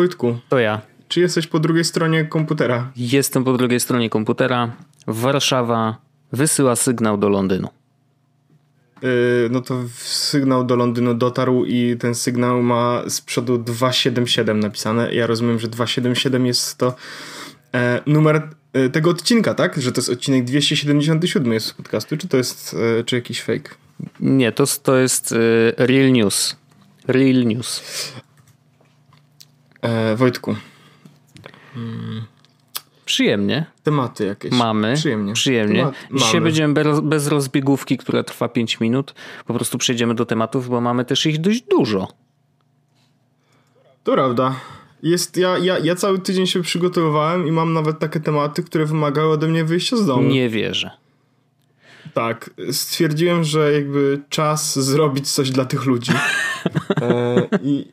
Wojtku. To ja. Czy jesteś po drugiej stronie komputera? Jestem po drugiej stronie komputera. Warszawa wysyła sygnał do Londynu. Yy, no to sygnał do Londynu dotarł i ten sygnał ma z przodu 277 napisane. Ja rozumiem, że 277 jest to e, numer e, tego odcinka, tak? Że to jest odcinek 277 jest z podcastu, czy to jest e, czy jakiś fake? Nie, to, to jest e, Real News. Real News. E, Wojtku. Przyjemnie. Tematy jakieś. Mamy. Przyjemnie. Przyjemnie. Temat, Dzisiaj mamy. będziemy bez, bez rozbiegówki, która trwa 5 minut. Po prostu przejdziemy do tematów, bo mamy też ich dość dużo. To prawda. Jest, ja, ja, ja cały tydzień się przygotowywałem i mam nawet takie tematy, które wymagały ode mnie wyjścia z domu. Nie wierzę. Tak, stwierdziłem, że jakby czas zrobić coś dla tych ludzi. E, i,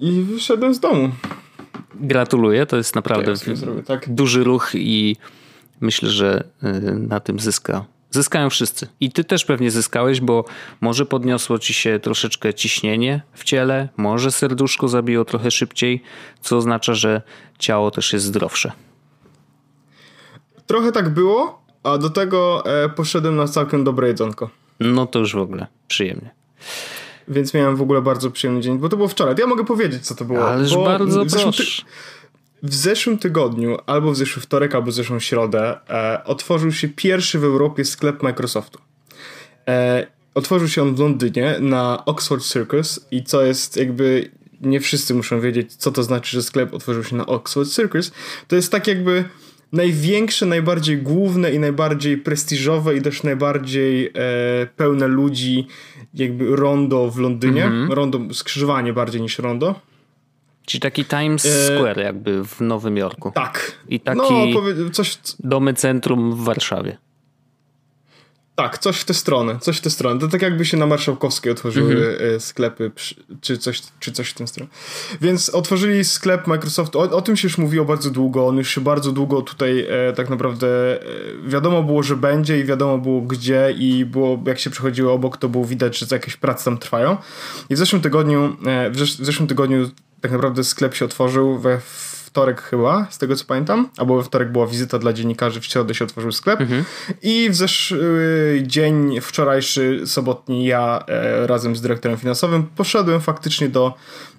I wyszedłem z domu. Gratuluję, to jest naprawdę sobie zrobię, tak? duży ruch i myślę, że y, na tym zyska. Zyskają wszyscy. I ty też pewnie zyskałeś, bo może podniosło ci się troszeczkę ciśnienie w ciele, może serduszko zabiło trochę szybciej, co oznacza, że ciało też jest zdrowsze. Trochę tak było, a do tego e, poszedłem na całkiem dobre jedzonko. No to już w ogóle przyjemnie. Więc miałem w ogóle bardzo przyjemny dzień, bo to było wczoraj. Ja mogę powiedzieć, co to było. Ależ bo bardzo w zeszłym, ty- w zeszłym tygodniu, albo w zeszły wtorek, albo w zeszłą środę, e, otworzył się pierwszy w Europie sklep Microsoftu. E, otworzył się on w Londynie na Oxford Circus i co jest jakby nie wszyscy muszą wiedzieć, co to znaczy, że sklep otworzył się na Oxford Circus. To jest tak jakby największe, najbardziej główne i najbardziej prestiżowe i też najbardziej e, pełne ludzi jakby rondo w Londynie. Mhm. Rondo, skrzyżowanie bardziej niż rondo. Czyli taki Times E, Square jakby w Nowym Jorku. Tak. I taki No, powie- coś, domy centrum w Warszawie. Tak, coś w tę stronę, coś w tę stronę. To tak jakby się na Marszałkowskiej otworzyły Mhm. e, sklepy, czy coś, czy coś w tę stronę. Więc otworzyli sklep Microsoftu, o, o tym się już mówiło bardzo długo, on już się bardzo długo tutaj e, tak naprawdę e, wiadomo było, że będzie i wiadomo było gdzie i było, jak się przechodziło obok, to było widać, że jakieś prace tam trwają. I w zeszłym tygodniu, e, w, zesz- w zeszłym tygodniu tak naprawdę sklep się otworzył we wtorek chyba, z tego co pamiętam, albo we wtorek była wizyta dla dziennikarzy, w środę się otworzył sklep. I w zeszły dzień wczorajszy, sobotni ja e, razem z dyrektorem finansowym poszedłem faktycznie do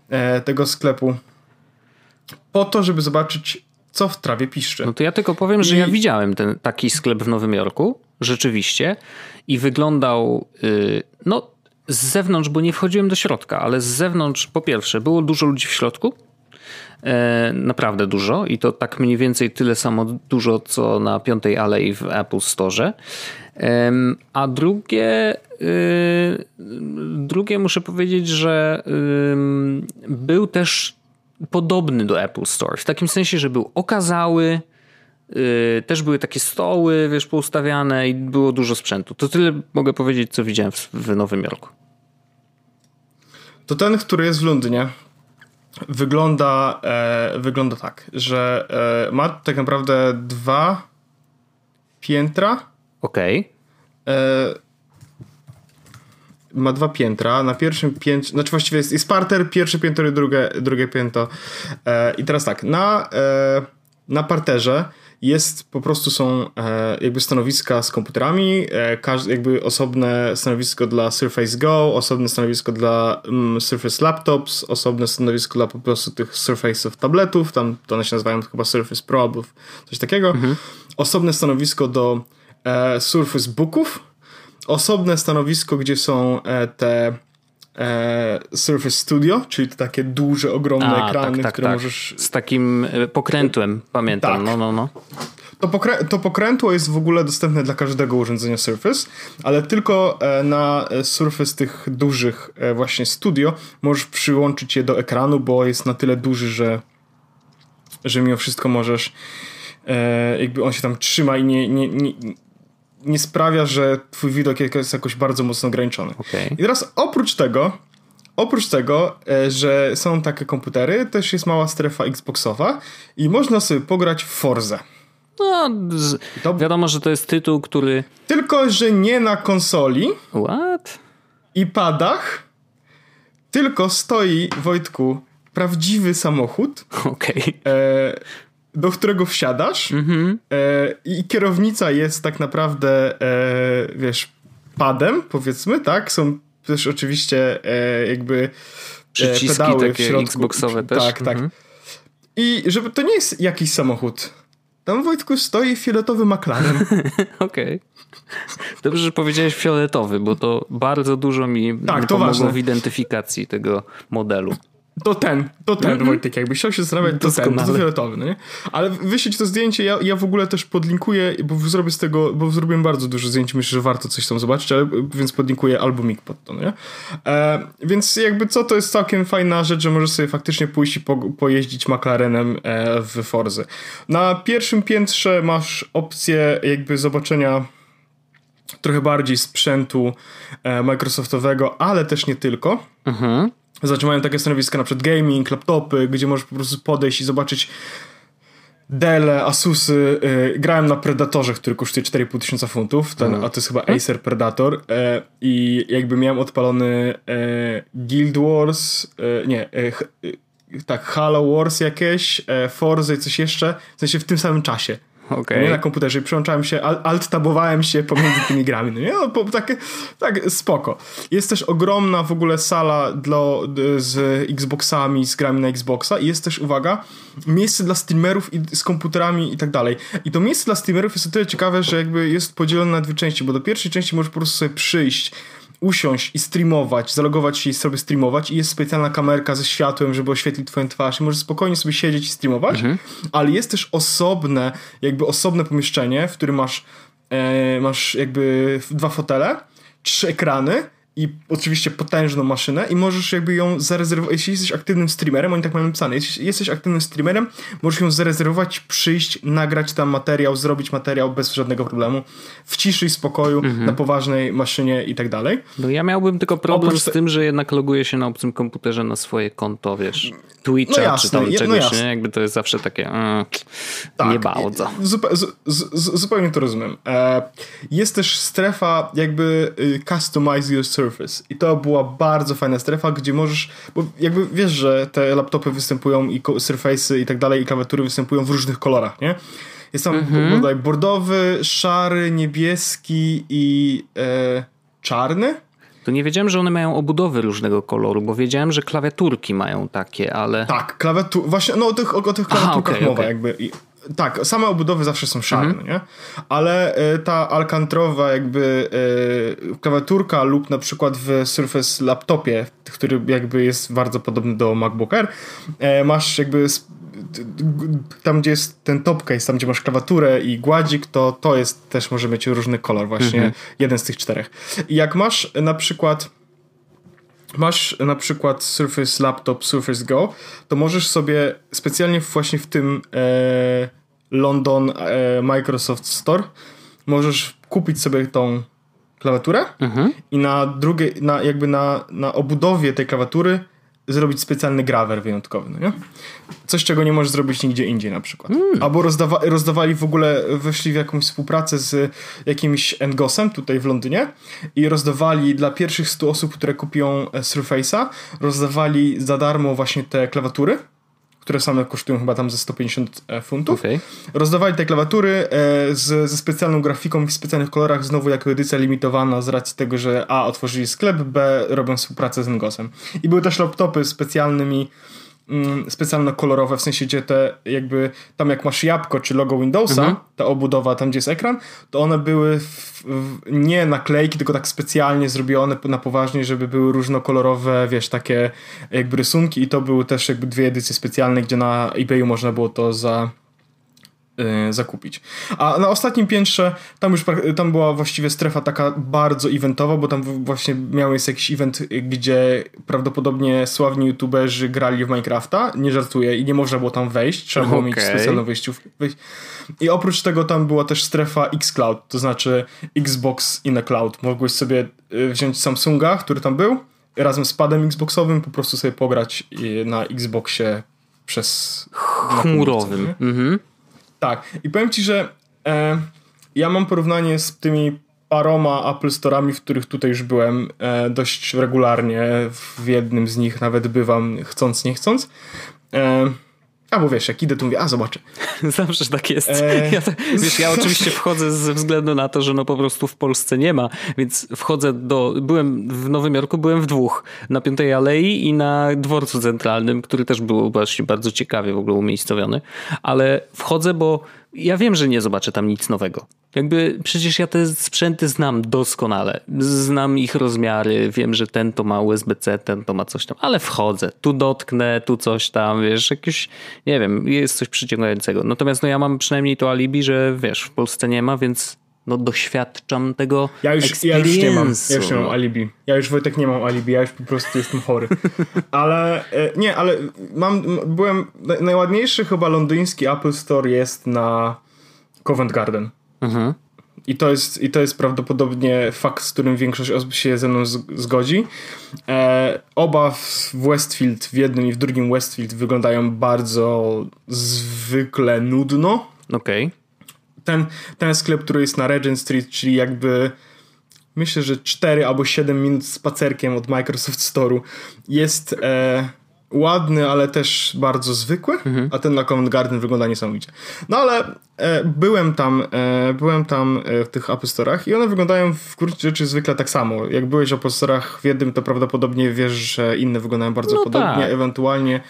e, tego sklepu po to, żeby zobaczyć co w trawie piszczy. No to ja tylko powiem, że I- ja widziałem ten taki sklep w Nowym Jorku, rzeczywiście, i wyglądał, yy, no z zewnątrz, bo nie wchodziłem do środka, ale z zewnątrz, po pierwsze, było dużo ludzi w środku, naprawdę dużo i to tak mniej więcej tyle samo dużo, co na Piątej Alei w Apple Store. A drugie, y, drugie muszę powiedzieć, że był też podobny do Apple Store. W takim sensie, że był okazały, yy, też były takie stoły, wiesz, poustawiane i było dużo sprzętu. To tyle mogę powiedzieć, co widziałem w, w Nowym Jorku. To ten, który jest w Londynie, wygląda, e, wygląda tak, że e, ma tak naprawdę dwa piętra. Okej. E, ma dwa piętra. Na pierwszym piętrze, znaczy właściwie jest, jest parter, pierwsze piętro i drugie, drugie piętro. E, I teraz tak, na, e, na parterze jest, po prostu są e, jakby stanowiska z komputerami, e, każ, jakby osobne stanowisko dla Surface Go, osobne stanowisko dla mm, Surface Laptops, osobne stanowisko dla po prostu tych Surface'ów tabletów, tam to one się nazywają chyba Surface Pro albo coś takiego, osobne stanowisko do e, Surface Booków, osobne stanowisko, gdzie są e, te e, Surface Studio, czyli te takie duże, ogromne A, ekrany, tak, tak, które tak. możesz Z takim y, pokrętłem, pamiętam. Tak. No, no, no. To, pokrę- to pokrętło jest w ogóle dostępne dla każdego urządzenia Surface, ale tylko e, na e, Surface tych dużych e, właśnie studio możesz przyłączyć je do ekranu, bo jest na tyle duży, że, że mimo wszystko możesz e, jakby on się tam trzyma i nie, nie, nie, nie sprawia, że twój widok jest jakoś bardzo mocno ograniczony. Okej. I teraz oprócz tego, oprócz tego, e, że są takie komputery, też jest mała strefa Xboxowa i można sobie pograć w Forze. No, z, To- wiadomo, że to jest tytuł, który... Tylko, że nie na konsoli What? i padach, tylko stoi, Wojtku, prawdziwy samochód, Okej. e, do którego wsiadasz Mhm. e, i kierownica jest tak naprawdę, e, wiesz, padem, powiedzmy, tak? Są też oczywiście e, jakby e, Przyciski pedały w takie środku. Xboxowe też. Tak, tak. Mhm. I żeby to nie jest jakiś samochód. Tam Wojtku stoi fioletowy McLaren. Okej. Dobrze, że powiedziałeś fioletowy, bo to bardzo dużo mi Tak, pomogło w identyfikacji tego modelu. To ten, to ten Wojtek, jakbyś chciał się zastanawiać, to ten, to fioletowy, no nie? Ale wyśleć to zdjęcie, ja, ja w ogóle też podlinkuję, bo zrobię z tego, bo zrobiłem bardzo dużo zdjęć, myślę, że warto coś tam zobaczyć, ale, więc podlinkuję albumik pod to, no nie? E, więc jakby co, to jest całkiem fajna rzecz, że możesz sobie faktycznie pójść i po, pojeździć McLarenem e, w Forzy. Na pierwszym piętrze masz opcję jakby zobaczenia trochę bardziej sprzętu e, Microsoftowego, ale też nie tylko. Mhm. Znaczy mają takie stanowiska na przykład gaming, laptopy, gdzie możesz po prostu podejść i zobaczyć Dele, Asusy. Y, grałem na Predatorze, który kosztuje 4,5 tysiąca funtów, ten, a to jest chyba Acer Predator e, i jakby miałem odpalony e, Guild Wars, e, nie, ch, e, tak, Halo Wars jakieś, Forza i coś jeszcze, w sensie w tym samym czasie. Okej. Nie na komputerze i przełączałem się, al- alt-tabowałem się pomiędzy tymi grami. No nie? No, po, tak, tak, spoko. Jest też ogromna w ogóle sala dla, z Xboxami, z grami na Xboxa i jest też, uwaga, miejsce dla streamerów i z komputerami i tak dalej. I to miejsce dla streamerów jest o tyle ciekawe, że jakby jest podzielone na dwie części, bo do pierwszej części możesz po prostu sobie przyjść, usiąść i streamować, zalogować się i sobie streamować i jest specjalna kamerka ze światłem, żeby oświetlić twoją twarz. I możesz spokojnie sobie siedzieć i streamować, ale jest też osobne, jakby osobne pomieszczenie, w którym masz, e, masz jakby dwa fotele, trzy ekrany i oczywiście potężną maszynę i możesz jakby ją zarezerwować, jeśli jesteś aktywnym streamerem, oni tak mają napisane, jeśli jesteś aktywnym streamerem, możesz ją zarezerwować, przyjść, nagrać tam materiał, zrobić materiał bez żadnego problemu, w ciszy i spokoju, na poważnej maszynie i tak dalej. No ja miałbym tylko problem Oprócz z tym, że jednak loguję się na obcym komputerze na swoje konto, wiesz, Twitcha No jasne, czy tam no czegoś, jasne. nie? Jakby to jest zawsze takie mm, Tak, nie bardzo. Zupe, zupełnie to rozumiem. E, jest też strefa jakby y, customize your surface i to była bardzo fajna strefa, gdzie możesz, bo jakby wiesz, że te laptopy występują i surface'y i tak dalej i klawiatury występują w różnych kolorach, nie? Jest tam Mhm. bodaj bordowy, szary, niebieski i e, czarny. To nie wiedziałem, że one mają obudowy różnego koloru, bo wiedziałem, że klawiaturki mają takie, ale... Tak, klawiatur, właśnie, no o tych, o tych klawiaturkach okej, mowa okej. jakby. I, tak, same obudowy zawsze są szare, Mhm. nie? Ale e, ta alkantrowa jakby e, klawiaturka lub na przykład w Surface laptopie, który jakby jest bardzo podobny do MacBook Air, e, masz jakby tam gdzie jest ten top case, tam gdzie masz klawiaturę i gładzik, to to jest też może mieć różny kolor właśnie, Mhm. jeden z tych czterech. I jak masz na przykład masz na przykład Surface Laptop, Surface Go, to możesz sobie specjalnie właśnie w tym e, London e, Microsoft Store możesz kupić sobie tą klawiaturę i na drugiej, na, jakby na, na obudowie tej klawiatury zrobić specjalny grawer wyjątkowy, no nie? Coś, czego nie możesz zrobić nigdzie indziej na przykład. Albo rozdawa rozdawali w ogóle, weszli w jakąś współpracę z jakimś Engosem tutaj w Londynie i rozdawali dla pierwszych 100 osób, które kupią e, Surface'a, rozdawali za darmo właśnie te klawiatury, które same kosztują chyba tam ze 150 funtów. Okej. Rozdawali te klawiatury e, z, ze specjalną grafiką w specjalnych kolorach, znowu jako edycja limitowana z racji tego, że A otworzyli sklep, B robią współpracę z Ngosem. I były też laptopy specjalnymi, specjalno kolorowe, w sensie gdzie te jakby, tam jak masz jabłko czy logo Windowsa, ta obudowa tam gdzie jest ekran, to one były w, w, nie naklejki, tylko tak specjalnie zrobione na poważnie, żeby były różnokolorowe, wiesz, takie jakby rysunki i to były też jakby dwie edycje specjalne, gdzie na eBayu można było to za zakupić. A na ostatnim piętrze tam już tam była właściwie strefa taka bardzo eventowa, bo tam właśnie miał jest jakiś event, y, gdzie prawdopodobnie sławni youtuberzy grali w Minecrafta, nie żartuję, i nie można było tam wejść, trzeba było mieć Okej. specjalną wejściówkę. I oprócz tego tam była też strefa xCloud, to znaczy Xbox in a Cloud. Mogłeś sobie y, wziąć Samsunga, który tam był, razem z padem Xboxowym, po prostu sobie pograć y, na Xboxie przez... Chmurowym. Mhm. Tak. I powiem ci, że e, ja mam porównanie z tymi paroma Apple Store'ami, w których tutaj już byłem e, dość regularnie. W jednym z nich nawet bywam chcąc, nie chcąc. E, Albo wiesz, jak idę, to mówię, a zobaczę. Zawsze tak jest. E... Ja, wiesz, ja oczywiście wchodzę ze względu na to, że no po prostu w Polsce nie ma, więc wchodzę do... Byłem w Nowym Jorku, byłem w dwóch. Na Piątej Alei i na dworcu centralnym, który też był właśnie bardzo ciekawie w ogóle umiejscowiony. Ale wchodzę, bo ja wiem, że nie zobaczę tam nic nowego. Jakby przecież ja te sprzęty znam doskonale. Znam ich rozmiary, wiem, że ten to ma USB-C, ten to ma coś tam, ale wchodzę. Tu dotknę, tu coś tam, wiesz, jakieś, nie wiem, jest coś przyciągającego. Natomiast no ja mam przynajmniej to alibi, że wiesz, w Polsce nie ma, więc no doświadczam tego ja już, ja już nie mam, ja już nie mam alibi. Ja już Wojtek nie mam alibi, ja już po prostu jestem chory. Ale e, nie, ale mam, byłem, najładniejszy chyba londyński Apple Store jest na Covent Garden. Mhm. I to, jest, I to jest prawdopodobnie fakt, z którym większość osób się ze mną zgodzi. E, oba w Westfield, w jednym i w drugim Westfield wyglądają bardzo zwykle nudno. Okej. Okay. Ten, ten sklep, który jest na Regent Street, czyli jakby myślę, że 4 albo 7 minut spacerkiem od Microsoft Store'u jest... E, ładny, ale też bardzo zwykły, mhm. a ten na Covent Garden wygląda niesamowicie. No ale e, byłem tam, e, byłem tam e, w tych Apple Store'ach i one wyglądają w gruncie rzeczy zwykle tak samo. Jak byłeś w Apple Store'ach w jednym, to prawdopodobnie wiesz, że inne wyglądają bardzo no podobnie, tak. ewentualnie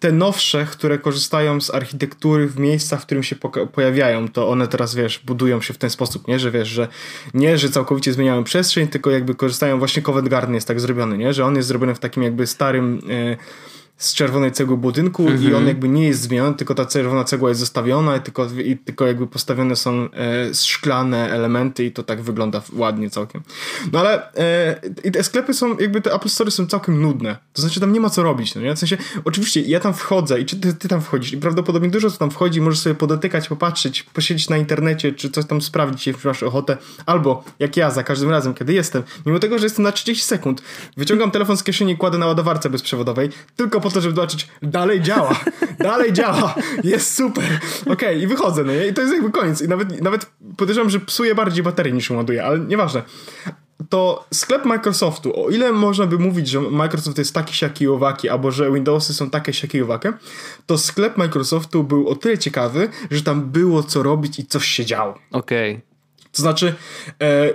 te nowsze, które korzystają z architektury w miejscach, w którym się pojawiają, to one teraz, wiesz, budują się w ten sposób, nie? Że wiesz, że nie, że całkowicie zmieniają przestrzeń, tylko jakby korzystają, właśnie Covent Garden jest tak zrobiony, nie? Że on jest zrobiony w takim jakby starym... E, z czerwonej cegły budynku mm -hmm. i on mhm. jakby nie jest zmieniony, tylko ta czerwona cegła jest zostawiona i tylko, i tylko jakby postawione są e, szklane elementy i to tak wygląda ładnie całkiem. No ale e, i te sklepy są, jakby te Apple Store są całkiem nudne. To znaczy tam nie ma co robić, no nie? W sensie, oczywiście ja tam wchodzę i czy ty, ty tam wchodzisz i prawdopodobnie dużo co tam wchodzi, możesz sobie podotykać, popatrzeć, posiedzieć na internecie, czy coś tam sprawdzić, jeśli masz ochotę, albo jak ja za każdym razem, kiedy jestem, mimo tego, że jestem na 30 sekund, wyciągam telefon z kieszeni i kładę na ładowarce bezprzewodowej, tylko po to, żeby zobaczyć, dalej działa, dalej działa, jest super, okej, okay, i wychodzę, no i to jest jakby koniec. I nawet, nawet podejrzewam, że psuje bardziej baterię niż ładuje, ale nieważne. To sklep Microsoftu, o ile można by mówić, że Microsoft jest taki siaki i owaki, albo że Windowsy są takie siaki i owakie, to sklep Microsoftu był o tyle ciekawy, że tam było co robić i coś się działo. Okej. Okay. To znaczy, e,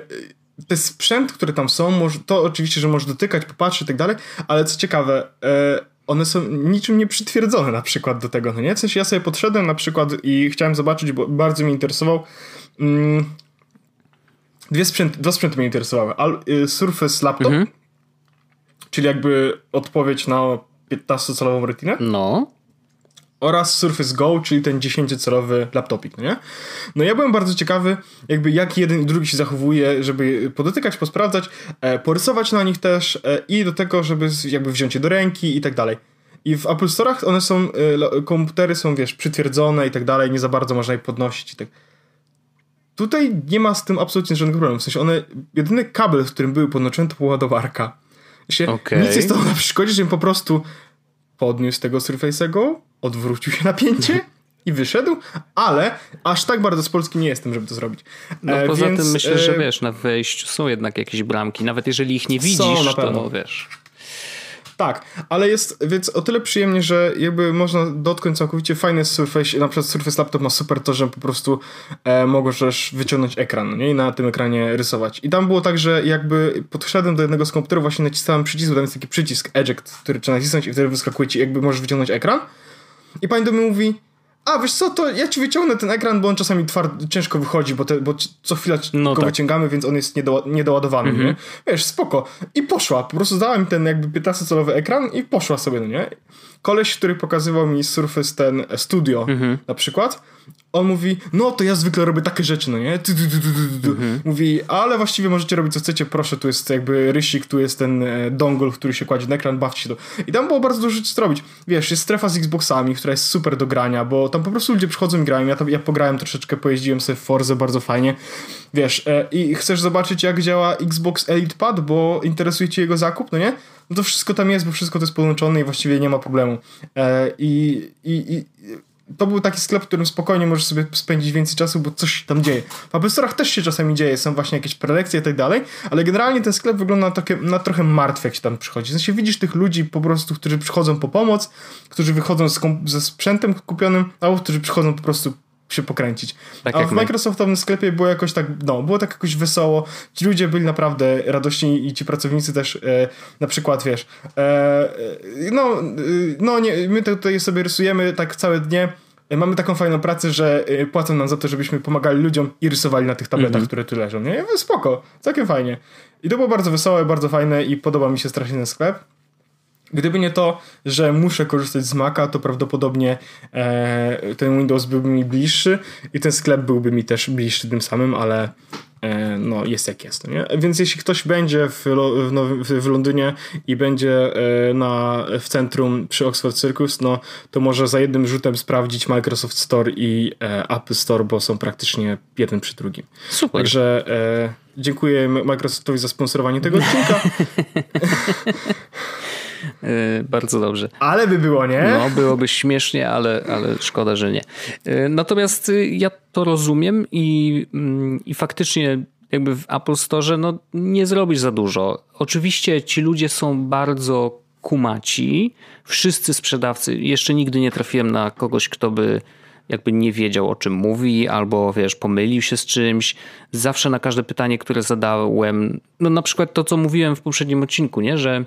te sprzęt, które tam są, to oczywiście, że możesz dotykać, popatrzeć i tak dalej, ale co ciekawe, e, one są niczym nie przytwierdzone na przykład do tego, no nie? W sensie ja sobie podszedłem na przykład i chciałem zobaczyć, bo bardzo mnie interesował mm, dwie sprzęty, dwa sprzęty mnie interesowały. Al, y, Surface Laptop, mhm. czyli jakby odpowiedź na 15-calową retinę. No oraz Surface Go, czyli ten 10-calowy laptopik, no nie? No ja byłem bardzo ciekawy, jakby jak jeden i drugi się zachowuje, żeby podotykać, posprawdzać, e, porysować na nich też e, i do tego, żeby jakby wziąć je do ręki i tak dalej. I w Apple Store'ach one są, e, komputery są, wiesz, przytwierdzone i tak dalej, nie za bardzo można je podnosić i tak. Tutaj nie ma z tym absolutnie żadnego problemu. W sensie one, jedyny kabel, w którym były podłączone, to była ładowarka. Się, okay. Nic jest to na przeszkodzie, że im po prostu podniósł tego Surface'a Go, odwrócił się napięcie i wyszedł, ale aż tak bardzo z Polski nie jestem, żeby to zrobić. No e, poza więc, tym myślę, że e, wiesz, na wejściu są jednak jakieś bramki, nawet jeżeli ich nie widzisz, to wiesz... Tak, ale jest więc o tyle przyjemnie, że jakby można dotknąć całkowicie fajny Surface, na przykład Surface Laptop ma super to, że po prostu e, możesz wyciągnąć ekran no nie? i na tym ekranie rysować. I tam było tak, że jakby podszedłem do jednego z komputerów, właśnie nacisnąłem przycisk, tam jest taki przycisk eject, który trzeba nacisnąć i wtedy wyskakuje ci, jakby możesz wyciągnąć ekran. I pani do mnie mówi, a wiesz co, to ja ci wyciągnę ten ekran, bo on czasami tward, ciężko wychodzi, bo, te, bo co chwila no go tak. wyciągamy, więc on jest niedo, niedoładowany, -hmm. nie? Wiesz, spoko. I poszła, po prostu dała mi ten jakby 15-calowy ekran i poszła sobie, no nie? Koleś, który pokazywał mi Surface ten Studio -hmm. na przykład, on mówi, no to ja zwykle robię takie rzeczy, no nie? Mhm. Mówi, ale właściwie możecie robić co chcecie, proszę, tu jest jakby rysik, tu jest ten e, dongle, który się kładzie na ekran, bawcie się to. I tam było bardzo dużo rzeczy zrobić. Wiesz, jest strefa z Xboxami, która jest super do grania, bo tam po prostu ludzie przychodzą i grają. Ja, tam, ja pograłem troszeczkę, pojeździłem sobie w Forze bardzo fajnie. Wiesz, e, i chcesz zobaczyć, jak działa Xbox Elite Pad, bo interesuje cię jego zakup, no nie? No to wszystko tam jest, bo wszystko to jest połączone i właściwie nie ma problemu. E, I, i, i to był taki sklep, w którym spokojnie możesz sobie spędzić więcej czasu, bo coś tam dzieje. W Apple Store'ach też się czasami dzieje, są właśnie jakieś prelekcje i tak dalej, ale generalnie ten sklep wygląda na, takie, na trochę martwy, jak się tam przychodzi. W sensie widzisz tych ludzi po prostu, którzy przychodzą po pomoc, którzy wychodzą z ze sprzętem kupionym, albo którzy przychodzą po prostu się pokręcić. Tak A w Microsoftowym sklepie było jakoś tak, no, było tak jakoś wesoło. Ci ludzie byli naprawdę radośni i ci pracownicy też, e, na przykład, wiesz, e, e no, e, no nie, my tutaj sobie rysujemy tak całe dnie, e, mamy taką fajną pracę, że płacą nam za to, żebyśmy pomagali ludziom i rysowali na tych tabletach, mm -hmm. które tu leżą. Nie? Spoko, całkiem fajnie. I to było bardzo wesołe, bardzo fajne i podoba mi się strasznie ten sklep. Gdyby nie to, że muszę korzystać z Maca, to prawdopodobnie e, ten Windows byłby mi bliższy i ten sklep byłby mi też bliższy tym samym, ale e, no jest jak jest. Nie? Więc jeśli ktoś będzie w, w, w Londynie i będzie e, na, w centrum przy Oxford Circus, no to może za jednym rzutem sprawdzić Microsoft Store i e, Apple Store, bo są praktycznie jeden przy drugim. Super. Także e, dziękuję Microsoftowi za sponsorowanie tego odcinka. E, bardzo dobrze. Ale by było, nie? No, byłoby śmiesznie, ale, ale szkoda, że nie. E, natomiast y, ja to rozumiem i, mm, i faktycznie jakby w Apple Store no, nie zrobisz za dużo. Oczywiście ci ludzie są bardzo kumaci. Wszyscy sprzedawcy, jeszcze nigdy nie trafiłem na kogoś, kto by jakby nie wiedział o czym mówi, albo wiesz, pomylił się z czymś. Zawsze na każde pytanie, które zadałem, no na przykład to, co mówiłem w poprzednim odcinku, nie, że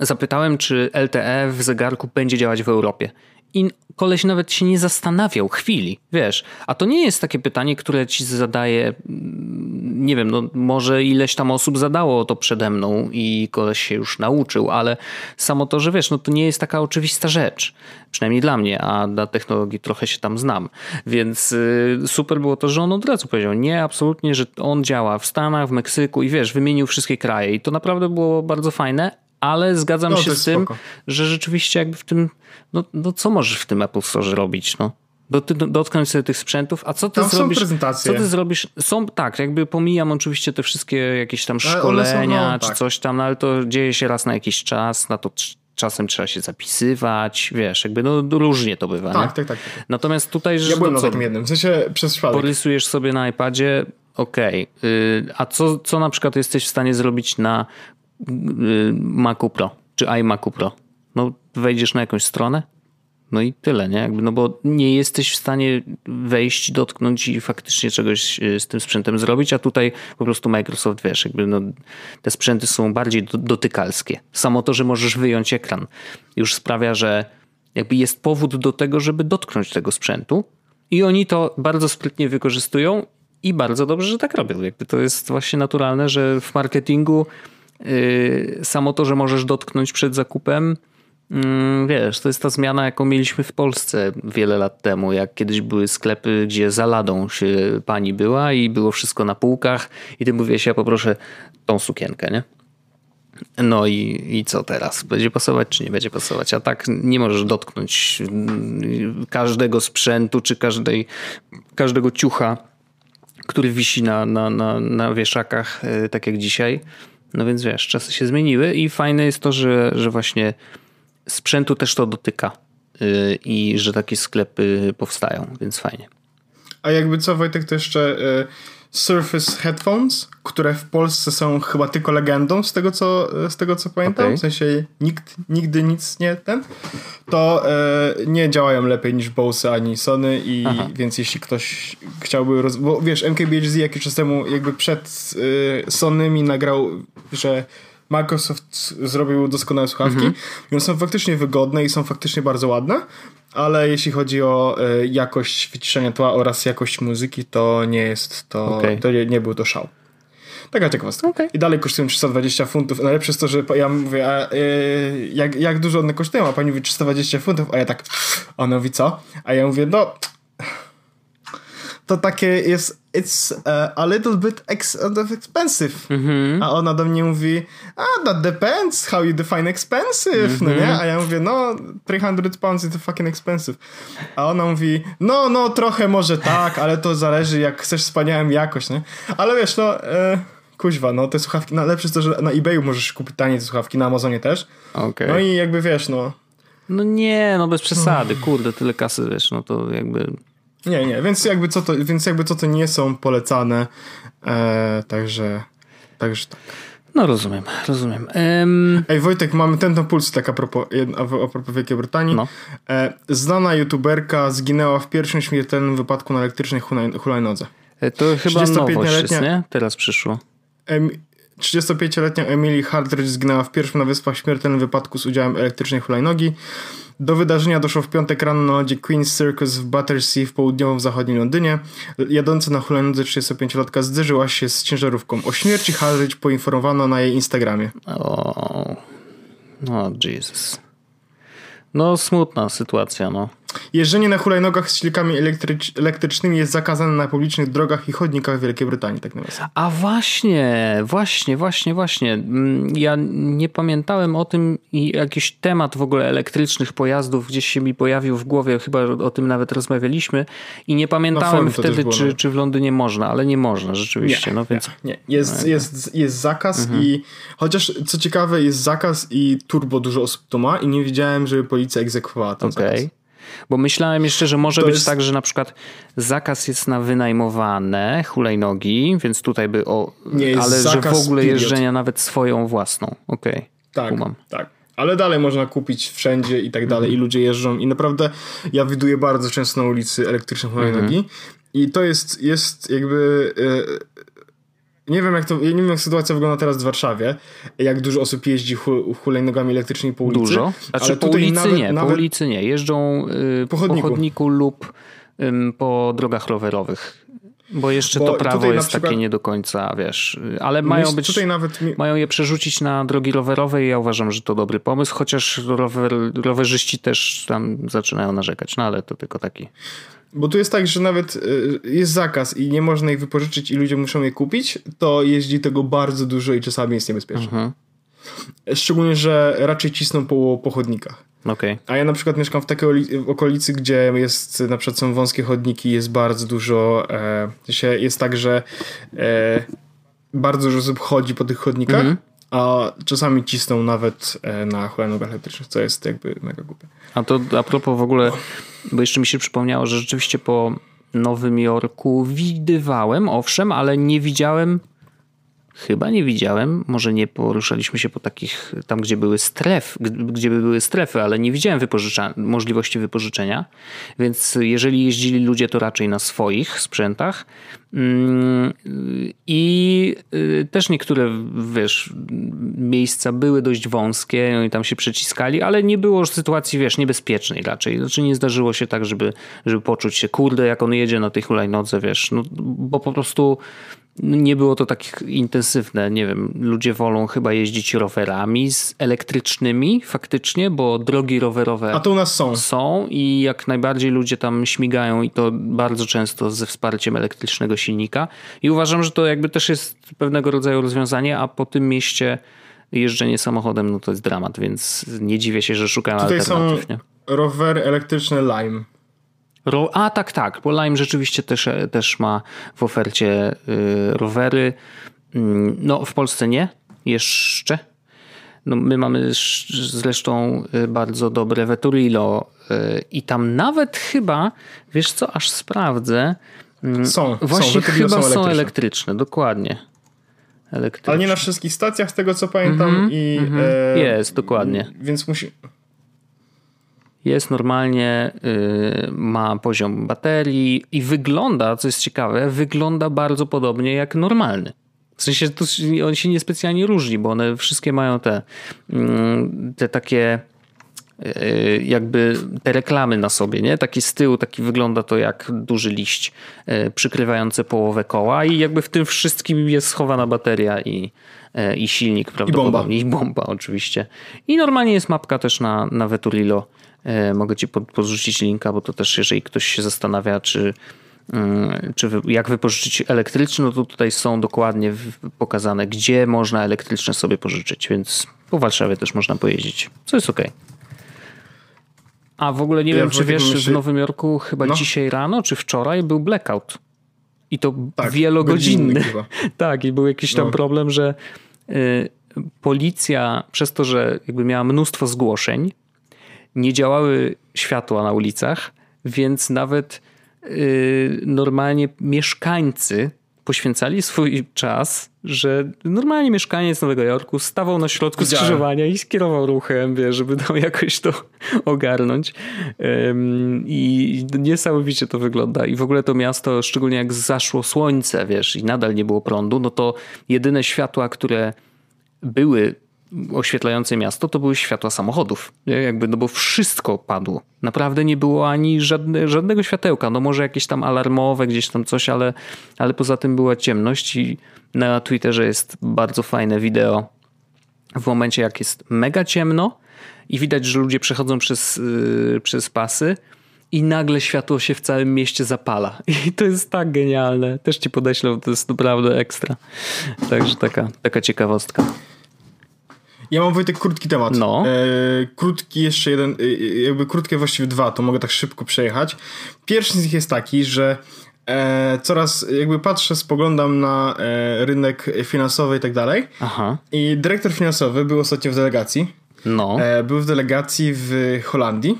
Zapytałem, czy LTE w zegarku będzie działać w Europie. I koleś nawet się nie zastanawiał chwili, wiesz. A to nie jest takie pytanie, które ci zadaje, mm, nie wiem, no może ileś tam osób zadało to przede mną i koleś się już nauczył, ale samo to, że wiesz, no to nie jest taka oczywista rzecz. Przynajmniej dla mnie, a na technologii trochę się tam znam. Więc y, super było to, że on od razu powiedział, nie, absolutnie, że on działa w Stanach, w Meksyku i wiesz, wymienił wszystkie kraje i to naprawdę było bardzo fajne, ale zgadzam no, się z tym, spoko. że rzeczywiście jakby w tym, no, no co możesz w tym Apple Store robić, no? Do, dotknąć sobie tych sprzętów, a co ty tam zrobisz? Są prezentacje. Co ty zrobisz? Są, tak, jakby pomijam oczywiście te wszystkie jakieś tam szkolenia są, no, czy tak. coś tam, no, ale to dzieje się raz na jakiś czas, na to czasem trzeba się zapisywać, wiesz, jakby no różnie to bywa. Tak, tak, tak, tak. Natomiast tutaj, że. Ja byłem no, na takim jednym, w sensie przez przypadek. Porysujesz sobie na iPadzie, okej. Okay. a co, co na przykład jesteś w stanie zrobić na Macu Pro czy iMacu Pro. No wejdziesz na jakąś stronę, no i tyle, nie? Jakby, no bo nie jesteś w stanie wejść, dotknąć i faktycznie czegoś y, z tym sprzętem zrobić, a tutaj po prostu Microsoft, wiesz, jakby no, te sprzęty są bardziej dotykalskie. Samo to, że możesz wyjąć ekran już sprawia, że jakby jest powód do tego, żeby dotknąć tego sprzętu i oni to bardzo sprytnie wykorzystują i bardzo dobrze, że tak robią. Jakby to jest właśnie naturalne, że w marketingu samo to, że możesz dotknąć przed zakupem, mm, wiesz, to jest ta zmiana, jaką mieliśmy w Polsce wiele lat temu, jak kiedyś były sklepy, gdzie za ladą się pani była i było wszystko na półkach i ty mówisz, ja poproszę tą sukienkę, nie? No i, i co teraz? Będzie pasować czy nie będzie pasować? A tak nie możesz dotknąć mm, każdego sprzętu czy każdej, każdego ciucha, który wisi na, na, na, na wieszakach, yy, tak jak dzisiaj. No więc wiesz, czasy się zmieniły i fajne jest to, że, że właśnie sprzętu też to dotyka yy, i że takie sklepy powstają, więc fajnie. A jakby co Wojtek, to jeszcze yy, Surface Headphones, które w Polsce są chyba tylko legendą, z tego co, z tego co pamiętam, okay. w sensie nikt nigdy nic nie ten, to e, nie działają lepiej niż Bose ani Sony i Aha. więc jeśli ktoś chciałby, roz... bo wiesz, MKBHD jakiś czas temu jakby przed e, Sony mi nagrał, że Microsoft zrobił doskonałe słuchawki mhm. i one są faktycznie wygodne i są faktycznie bardzo ładne, ale jeśli chodzi o e, jakość wyciszenia tła oraz jakość muzyki, to nie jest to, okay. to nie, nie był to szał. Taka ciekawostka. Okay. I dalej kosztują 320 funtów. Najlepsze jest to, że ja mówię, a, yy, jak, jak dużo one kosztują, a pani mówi 320 funtów, a ja tak, ona mówi co? A ja mówię, no to takie jest it's uh, a little bit ex expensive. Mm -hmm. A ona do mnie mówi, ah, that depends how you define expensive, mm -hmm. no nie? Mhm. A ja mówię, no 300 pounds is fucking expensive. A ona mówi, no, no, trochę może tak, ale to zależy jak chcesz wspaniałą jakość, nie? Ale wiesz, no... E, kuźwa, no te słuchawki, no lepsze jest to, że na eBayu możesz kupić tanie te słuchawki, na Amazonie też. Okay. No i jakby wiesz, no No nie, no bez przesady, kurde, tyle kasy, wiesz, no to jakby... Nie, nie, więc jakby co to, więc jakby co to nie są polecane, e, także, także tak. No rozumiem, rozumiem. Um... Ej Wojtek, mamy ten puls tak a propos, a propos Wielkiej Brytanii. No. E, znana youtuberka zginęła w pierwszym śmiertelnym wypadku na elektrycznej hulajnodze. E, to chyba nowość jest, nie? Teraz przyszło. 35-letnia Emily Hardridge zginęła w pierwszym na Wyspach śmiertelnym wypadku z udziałem elektrycznej hulajnogi. Do wydarzenia doszło w piątek rano na lodzie Queen's Circus w Battersea w południowym zachodnim Londynie. Jadąca na hulajnodze 35-latka zderzyła się z ciężarówką. O śmierci Hardridge poinformowano na jej Instagramie. O, oh. Jesus. No smutna sytuacja, no. Jeżdżenie na hulajnogach z silnikami elektrycz elektrycznymi jest zakazane na publicznych drogach i chodnikach w Wielkiej Brytanii, tak naprawdę. A właśnie, właśnie, właśnie, właśnie. Mm, ja nie pamiętałem o tym i jakiś temat w ogóle elektrycznych pojazdów gdzieś się mi pojawił w głowie, chyba o tym nawet rozmawialiśmy i nie pamiętałem wtedy, czy, no. czy w Londynie można, ale nie można rzeczywiście. Nie, no więc... nie, nie. Jest, no, jest, jest zakaz mhm. i chociaż co ciekawe jest zakaz i turbo dużo osób to ma i nie wiedziałem, żeby policja egzekwowała ten okay. zakaz. Bo myślałem jeszcze, że może to być jest... tak, że na przykład zakaz jest na wynajmowane hulajnogi, więc tutaj by o... Nie, ale że w ogóle period. jeżdżenia nawet swoją własną. Okej. Okay. Tak, Umam. tak. Ale dalej można kupić wszędzie i tak dalej i mhm. ludzie jeżdżą i naprawdę ja widuję bardzo często na ulicy elektryczne hulajnogi mhm. i to jest, jest jakby nie wiem, jak to, ja nie wiem, jak sytuacja wygląda teraz w Warszawie, jak dużo osób jeździ hu, hulajnogami elektrycznymi po ulicy. Dużo? Znaczy ale po ulicy nawet, nie, nawet... po ulicy nie. Jeżdżą yy, po, chodniku. lub po drogach rowerowych. Bo jeszcze Bo to prawo jest przykład... takie nie do końca, wiesz, ale mają być, mi... mają je przerzucić na drogi rowerowe i ja uważam, że to dobry pomysł, chociaż rower, rowerzyści też tam zaczynają narzekać, no ale to tylko taki bo tu jest tak, że nawet y, jest zakaz i nie można ich wypożyczyć i ludzie muszą je kupić, to jeździ tego bardzo dużo i czasami jest niebezpieczne. Mhm. Szczególnie, że raczej cisną po, po chodnikach. Okay. A ja na przykład mieszkam w takiej okolicy, gdzie jest na przykład są wąskie chodniki, jest bardzo dużo, e, jest tak, że e, bardzo dużo osób chodzi po tych chodnikach, mm -hmm. a czasami cisną nawet e, na hulajnogach elektrycznych, co jest jakby mega głupie. A to a propos w ogóle bo jeszcze mi się przypomniało, że rzeczywiście po Nowym Jorku widywałem, owszem, ale nie widziałem Chyba nie widziałem, może nie poruszaliśmy się po takich, tam gdzie były stref, gdzie by były strefy, ale nie widziałem wypożycza, możliwości wypożyczenia, więc jeżeli jeździli ludzie, to raczej na swoich sprzętach. Mm, I y, też niektóre, wiesz, miejsca były dość wąskie no i tam się przeciskali, ale nie było sytuacji, wiesz, niebezpiecznej raczej. Znaczy nie zdarzyło się tak, żeby, żeby poczuć się, kurde, jak on jedzie na tej hulajnodze, wiesz, no, bo po prostu nie było to tak intensywne. Nie wiem, ludzie wolą chyba jeździć rowerami z elektrycznymi faktycznie, bo drogi rowerowe A to u nas są. Są i jak najbardziej ludzie tam śmigają i to bardzo często ze wsparciem elektrycznego silnika. I uważam, że to jakby też jest pewnego rodzaju rozwiązanie, a po tym mieście jeżdżenie samochodem no to jest dramat, więc nie dziwię się, że szukają Tutaj alternatyw. Są rowery elektryczne Lime. Ro A tak, tak, bo Lime rzeczywiście też, też ma w ofercie y, rowery. Mm, no w Polsce nie, jeszcze. No, my mamy zresztą y, bardzo dobre Veturilo i tam nawet chyba, wiesz co, aż sprawdzę. Mm, są, Właśnie są, chyba są elektryczne. elektryczne, dokładnie. Elektryczne. Ale nie na wszystkich stacjach, z tego co pamiętam. Mm -hmm, i, mm -hmm. e, Jest, dokładnie. Więc musi jest normalnie, y, ma poziom baterii i wygląda, co jest ciekawe, wygląda bardzo podobnie jak normalny. W sensie to, on się niespecjalnie różni, bo one wszystkie mają te, mm, te takie y, jakby te reklamy na sobie, nie? Taki z tyłu, taki wygląda to jak duży liść y, przykrywający połowę koła i jakby w tym wszystkim jest schowana bateria i, i silnik prawdopodobnie. I bomba. I bomba oczywiście. I normalnie jest mapka też na, na Veturilo mogę ci podrzucić linka, bo to też jeżeli ktoś się zastanawia, czy, mm, czy jak wypożyczyć elektryczny, no to tutaj są dokładnie pokazane, gdzie można elektryczne sobie pożyczyć, więc po Warszawie też można pojeździć, co jest ok. A w ogóle nie ja wiem, czy wiesz, myśli... w Nowym Jorku chyba no. dzisiaj rano, czy wczoraj był blackout. I to tak, wielogodzinny. tak, i był jakiś tam no. problem, że y, policja przez to, że jakby miała mnóstwo zgłoszeń, nie działały światła na ulicach, więc nawet yy, normalnie mieszkańcy poświęcali swój czas, że normalnie mieszkaniec Nowego Jorku stawał na środku skrzyżowania i skierował ruchem, wie, żeby tam jakoś to ogarnąć. Um, I niesamowicie to wygląda. I w ogóle to miasto, szczególnie jak zaszło słońce, wiesz, i nadal nie było prądu, no to jedyne światła, które były oświetlające miasto, to były światła samochodów. Jakby, no bo wszystko padło. Naprawdę nie było ani żadne, żadnego światełka. No może jakieś tam alarmowe, gdzieś tam coś, ale, ale poza tym była ciemność i na Twitterze jest bardzo fajne wideo w momencie jak jest mega ciemno i widać, że ludzie przechodzą przez, yy, przez pasy i nagle światło się w całym mieście zapala. I to jest tak genialne. Też ci podeślę, to jest naprawdę ekstra. Także taka, taka ciekawostka. Ja mam Wojtek krótki temat. No. E, krótki jeszcze jeden, e, jakby krótkie właściwie dwa, to mogę tak szybko przejechać. Pierwszy z nich jest taki, że e, coraz jakby patrzę, spoglądam na e, rynek finansowy i tak dalej. Aha. I dyrektor finansowy był ostatnio w delegacji. No. E, był w delegacji w Holandii.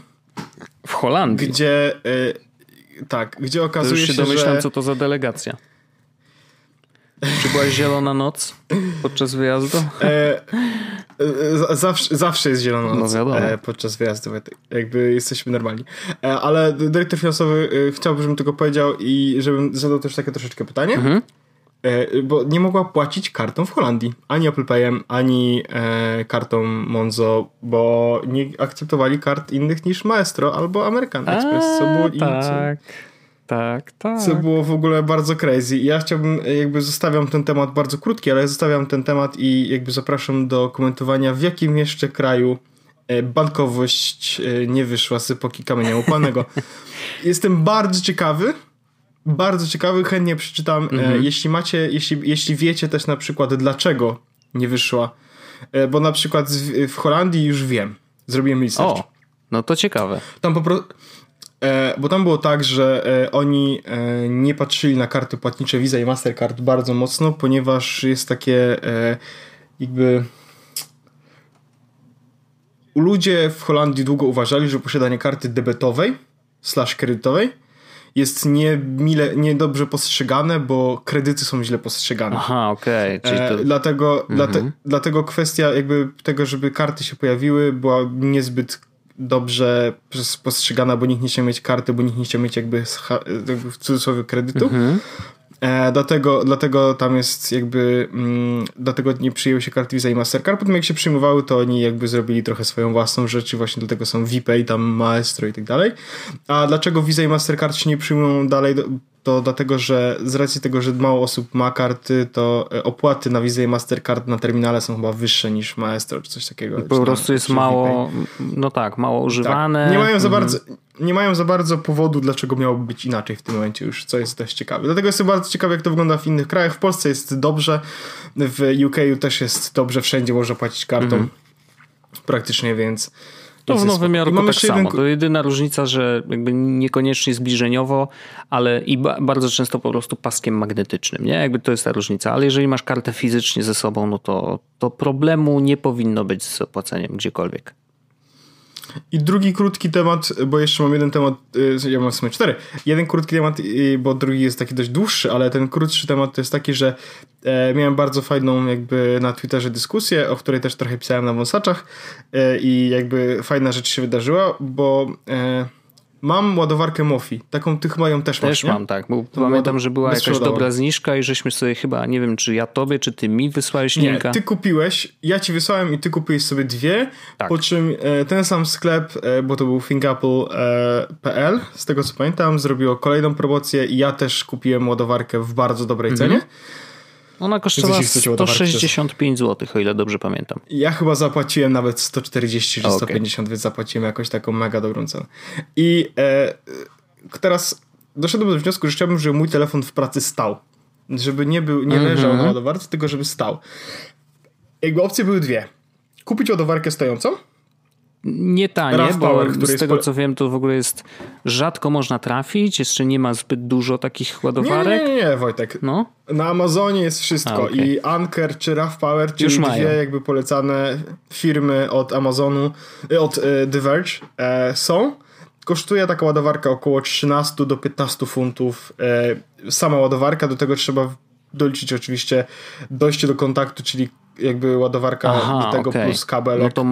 W Holandii? Gdzie e, tak, gdzie okazuje to już się, się domyślam, że... co to za delegacja. Czy była zielona noc podczas wyjazdu? E, e, zawsze, zawsze jest zielona noc no e, podczas wyjazdu. Jakby jesteśmy normalni. E, ale dyrektor finansowy chciałby, żebym tylko powiedział i żebym zadał też takie troszeczkę pytanie. Mhm. Bo nie mogła płacić kartą w Holandii. Ani Apple Payem, ani kartą Monzo, bo nie akceptowali kart innych niż Maestro albo American Express. co było tak. Tak, tak. Co było w ogóle bardzo crazy. Ja chciałbym, jakby zostawiam ten temat bardzo krótki, ale zostawiam ten temat i jakby zapraszam do komentowania, w jakim jeszcze kraju e, bankowość e, nie wyszła z epoki kamienia łupanego. Jestem bardzo ciekawy, bardzo ciekawy, chętnie przeczytam. E, mhm. Jeśli macie, jeśli, jeśli wiecie też na przykład dlaczego nie wyszła, bo na przykład w Holandii już wiem. Zrobiłem research. O, no to ciekawe. Tam po prostu E, bo tam było tak, że e, oni e, nie patrzyli na karty płatnicze Visa i Mastercard bardzo mocno, ponieważ jest takie e, jakby ludzie w Holandii długo uważali, że posiadanie karty debetowej slash kredytowej jest niemile, niedobrze postrzegane, bo kredyty są źle postrzegane. Aha, okej. Okay. E, to... dlatego, mhm. dlate, dlatego kwestia jakby tego, żeby karty się pojawiły była niezbyt dobrze postrzegana, bo nikt nie chciał mieć karty, bo nikt nie chciał mieć jakby, w cudzysłowie kredytu. Mhm. E, dlatego, dlatego tam jest jakby, mm, dlatego nie przyjęły się karty Visa i Mastercard. Potem jak się przyjmowały, to oni jakby zrobili trochę swoją własną rzecz i właśnie dlatego są VPay, tam Maestro i tak dalej. A dlaczego Visa i Mastercard się nie przyjmują dalej? to dlatego, że z racji tego, że mało osób ma karty, to e, opłaty na Visa i Mastercard na terminale są chyba wyższe niż Maestro czy coś takiego. Po prostu jest mało, no tak, mało używane. Tak. Nie, mają za mhm. bardzo, nie mają za bardzo powodu, dlaczego miałoby być inaczej w tym momencie już, co jest dość ciekawe. Dlatego jestem bardzo ciekawy, jak to wygląda w innych krajach. W Polsce jest dobrze, w UK też jest dobrze, wszędzie można płacić kartą. Mhm. Praktycznie, więc to w Nowym Jorku tak samo. Jeden... To jedyna różnica, że jakby niekoniecznie zbliżeniowo, ale i ba bardzo często po prostu paskiem magnetycznym, nie? Jakby to jest ta różnica. Ale jeżeli masz kartę fizycznie ze sobą, no to, to problemu nie powinno być z opłaceniem gdziekolwiek. I drugi krótki temat, bo jeszcze mam jeden temat, y, ja mam w sumie cztery. Jeden krótki temat, y, bo drugi jest taki dość dłuższy, ale ten krótszy temat to jest taki, że e, miałem bardzo fajną jakby na Twitterze dyskusję, o której też trochę pisałem na wąsaczach e, i jakby fajna rzecz się wydarzyła, bo e, Mam ładowarkę Mofi. Taką ty chyba ją też, masz, Też mam, tak. Bo pamiętam, że była jakaś dobra zniżka i żeśmy sobie chyba, nie wiem, czy ja tobie, czy ty mi wysłałeś nie, linka. ty kupiłeś, ja ci wysłałem i ty kupiłeś sobie dwie, tak. po czym e, ten sam sklep, e, bo to był thinkapple.pl, e, z tego co pamiętam, zrobiło kolejną promocję i ja też kupiłem ładowarkę w bardzo dobrej mhm. cenie. Ona kosztowała 165 zł, o ile dobrze pamiętam. Ja chyba zapłaciłem nawet 140 czy okay. 150, więc zapłaciłem jakoś taką mega dobrą cenę. I e, teraz doszedłem do wniosku, że chciałbym, żeby mój telefon w pracy stał. Żeby nie, był, nie leżał mm -hmm. na ładowarce, tylko żeby stał. Jakby opcje były dwie. Kupić ładowarkę stojącą nie tanie, Rough bo Power, z tego co wiem, to w ogóle jest rzadko można trafić, jeszcze nie ma zbyt dużo takich ładowarek. Nie, nie, nie, Wojtek. No? Na Amazonie jest wszystko A, okay. i Anker czy Rough Power, czyli Już dwie jakby polecane firmy od Amazonu, y, od y, The Verge e, są. Kosztuje taka ładowarka około 13 do 15 funtów. E, sama ładowarka, do tego trzeba doliczyć oczywiście dojście do kontaktu, czyli jakby ładowarka Aha, do tego okay. plus kabel. No to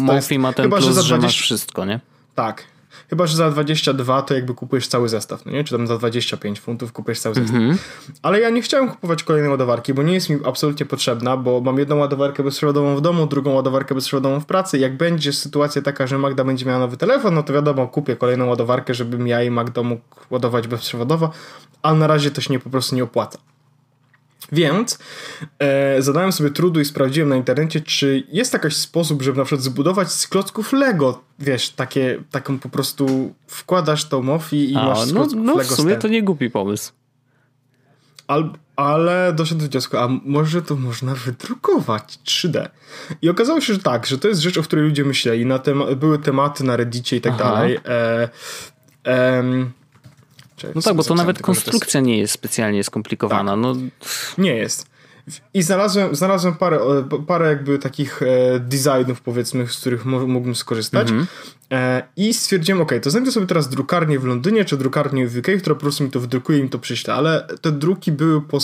Mofi ma ten chyba, plus, że, za 20... że masz wszystko, nie? Tak. Chyba, że za 22 to jakby kupujesz cały zestaw, no nie? Czy tam za 25 funtów kupujesz cały zestaw. Mm -hmm. Ale ja nie chciałem kupować kolejnej ładowarki, bo nie jest mi absolutnie potrzebna, bo mam jedną ładowarkę bezprzewodową w domu, drugą ładowarkę bezprzewodową w pracy. Jak będzie sytuacja taka, że Magda będzie miała nowy telefon, no to wiadomo, kupię kolejną ładowarkę, żebym ja i Magda mógł ładować bezprzewodowo, ale na razie to się nie, po prostu nie opłaca. Więc e, zadałem sobie trudu i sprawdziłem na internecie, czy jest jakiś sposób, żeby na przykład zbudować z klocków Lego, wiesz, takie, taką po prostu wkładasz tą Mofi i A, masz z no, no, Lego w sumie to nie głupi pomysł. Al, ale doszedłem do wniosku, a może to można wydrukować 3D. I okazało się, że tak, że to jest rzecz, o której ludzie myśleli. Na tem były tematy na Reddicie i tak Aha. dalej. E, e, no tak, bo to nawet konstrukcja nie jest specjalnie skomplikowana. Tak. No. Nie jest. I znalazłem, znalazłem parę, parę jakby takich e, designów, powiedzmy, z których mógłbym skorzystać. Mm -hmm. e, I stwierdziłem, ok, to znajdę sobie teraz drukarnię w Londynie, czy drukarnię w UK, która po prostu mi to wydrukuje i mi to przyśle. Ale te druki były po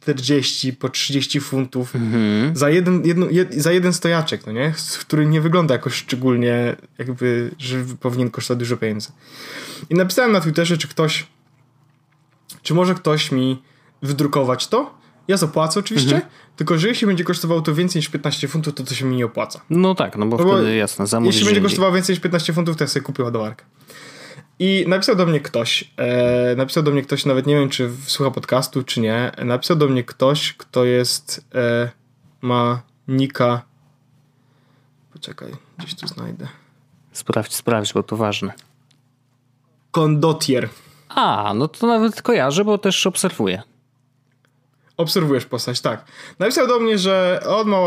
40, po 30 funtów -hmm. za, jeden, jedno, jed, za jeden stojaczek, no nie? Który nie wygląda jakoś szczególnie, jakby, że powinien kosztować dużo pieniędzy. I napisałem na Twitterze, czy ktoś, czy może ktoś mi wydrukować to. Ja zapłacę oczywiście, mhm. tylko że jeśli będzie kosztowało to więcej niż 15 funtów, to to się mi nie opłaca. No tak, no bo, no bo wtedy jasne, zamówisz Jeśli będzie kosztowało więcej niż 15 funtów, to ja sobie kupię ładowarkę. I napisał do mnie ktoś, e, napisał do mnie ktoś, nawet nie wiem, czy słucha podcastu, czy nie, napisał do mnie ktoś, kto jest, e, ma nika, poczekaj, gdzieś tu znajdę. Sprawdź, sprawdź, bo to ważne. Kondotier. A, no to nawet kojarzę, bo też obserwuję. Obserwujesz postać, tak. Napisał do mnie, że on ma,